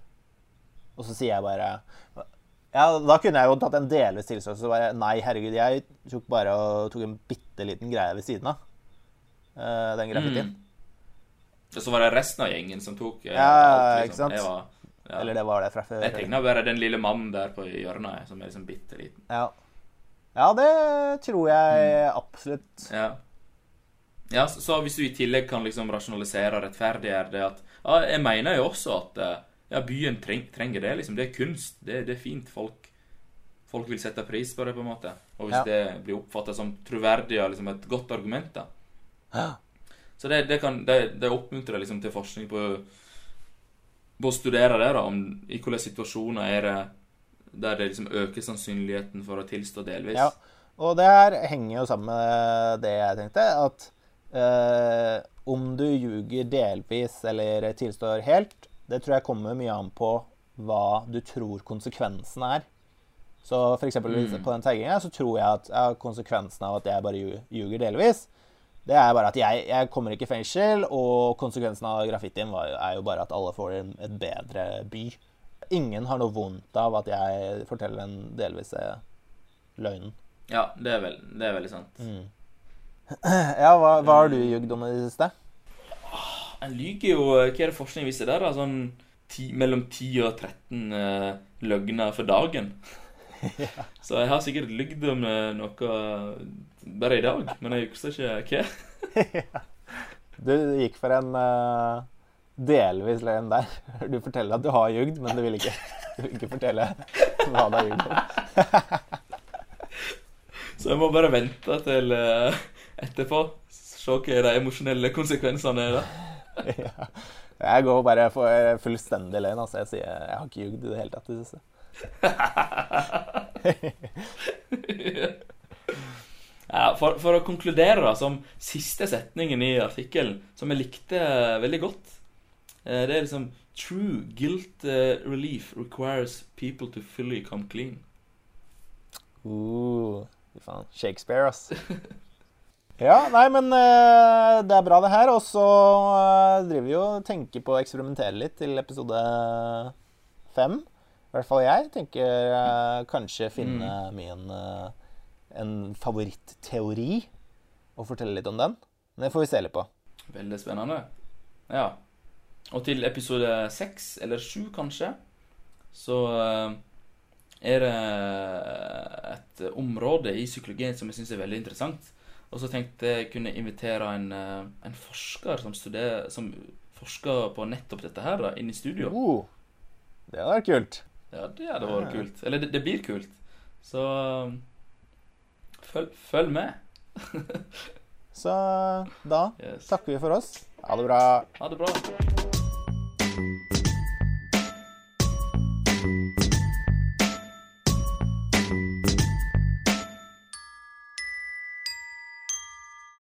[SPEAKER 1] Og så sier jeg bare ja, Da kunne jeg jo tatt en delvis tilståelse. Så bare Nei, herregud, jeg tok bare og tok en bitte liten greie ved siden av uh, den graffitien.
[SPEAKER 2] Mm. Og så var det resten av gjengen som tok
[SPEAKER 1] ja,
[SPEAKER 2] alt, liksom.
[SPEAKER 1] ikke sant?
[SPEAKER 2] Var, ja.
[SPEAKER 1] Eller det var det fra før.
[SPEAKER 2] Jeg tegna bare den lille mannen der på hjørnet, som er liksom bitte liten.
[SPEAKER 1] Ja. Ja, det tror jeg mm. absolutt.
[SPEAKER 2] Ja. ja så, så, hvis du i tillegg kan liksom rasjonalisere og rettferdiggjøre det at ja, Jeg mener jo også at uh, ja, byen treng, trenger det. liksom. Det er kunst. Det, det, er fint. Folk, folk vil sette pris på det, på en måte. Og hvis ja. det blir oppfatta som troverdig og liksom et godt argument, da. Ja. Så det, det, kan, det, det oppmuntrer liksom til forskning på, på å studere det, da, om i hvilke situasjoner er det der det liksom øker sannsynligheten for å tilstå delvis.
[SPEAKER 1] Ja, og det her henger jo sammen med det jeg tenkte, at eh, om du ljuger delvis eller tilstår helt, det tror jeg kommer mye an på hva du tror konsekvensen er. Så for eksempel, mm. på den tagginga så tror jeg at ja, konsekvensen av at jeg bare ljuger delvis, det er bare at jeg, jeg, kommer ikke i fengsel, og konsekvensen av graffitien var, er jo bare at alle får et bedre by. Ingen har noe vondt av at jeg forteller den delvise løgnen.
[SPEAKER 2] Ja, det er, vel, det er veldig sant.
[SPEAKER 1] Mm. Ja, hva, hva har du ljugd om i det siste?
[SPEAKER 2] En lyver jo Hva er det forskning viser der? da? Sånn ti, mellom 10 og 13 uh, løgner for dagen. ja. Så jeg har sikkert lygd om uh, noe bare i dag, men jeg husker ikke hva.
[SPEAKER 1] du gikk for en uh, delvis løgn der. Du forteller at du har jugd, men du vil ikke, du vil ikke fortelle hva du har jugd.
[SPEAKER 2] Så jeg må bare vente til uh, etterpå. Se hva de emosjonelle konsekvensene er. da.
[SPEAKER 1] ja. Jeg går bare for fullstendig løgn. Altså. Jeg sier jeg har ikke jugd i det hele tatt.
[SPEAKER 2] ja, for, for, å konkludere, da, som siste setningen i artikkelen, som jeg likte veldig godt eh, Det er liksom True guilt eh, relief requires people to fully come clean.
[SPEAKER 1] Uh, faen. Shakespeare, ass. Ja, nei, men uh, det er bra, det her. Og så uh, driver vi jo og tenker på å eksperimentere litt til episode fem. I hvert fall jeg tenker uh, kanskje finne mm. min en favorittteori og fortelle litt om den. Det får vi se litt på.
[SPEAKER 2] Veldig spennende. Ja. Og til episode seks, eller sju kanskje, så er det et område i psykologien som jeg syns er veldig interessant. Og så tenkte jeg kunne invitere en, eh, en forsker som, studerer, som, forsker på nettopp dette her, da, inn i studio.
[SPEAKER 1] Uh, det hadde vært kult.
[SPEAKER 2] Ja, det hadde vært kult. Eller det, det blir kult. Så følg, følg med.
[SPEAKER 1] Så da yes. takker vi for oss. Ha det bra.
[SPEAKER 2] Ha det bra. Mm-hmm.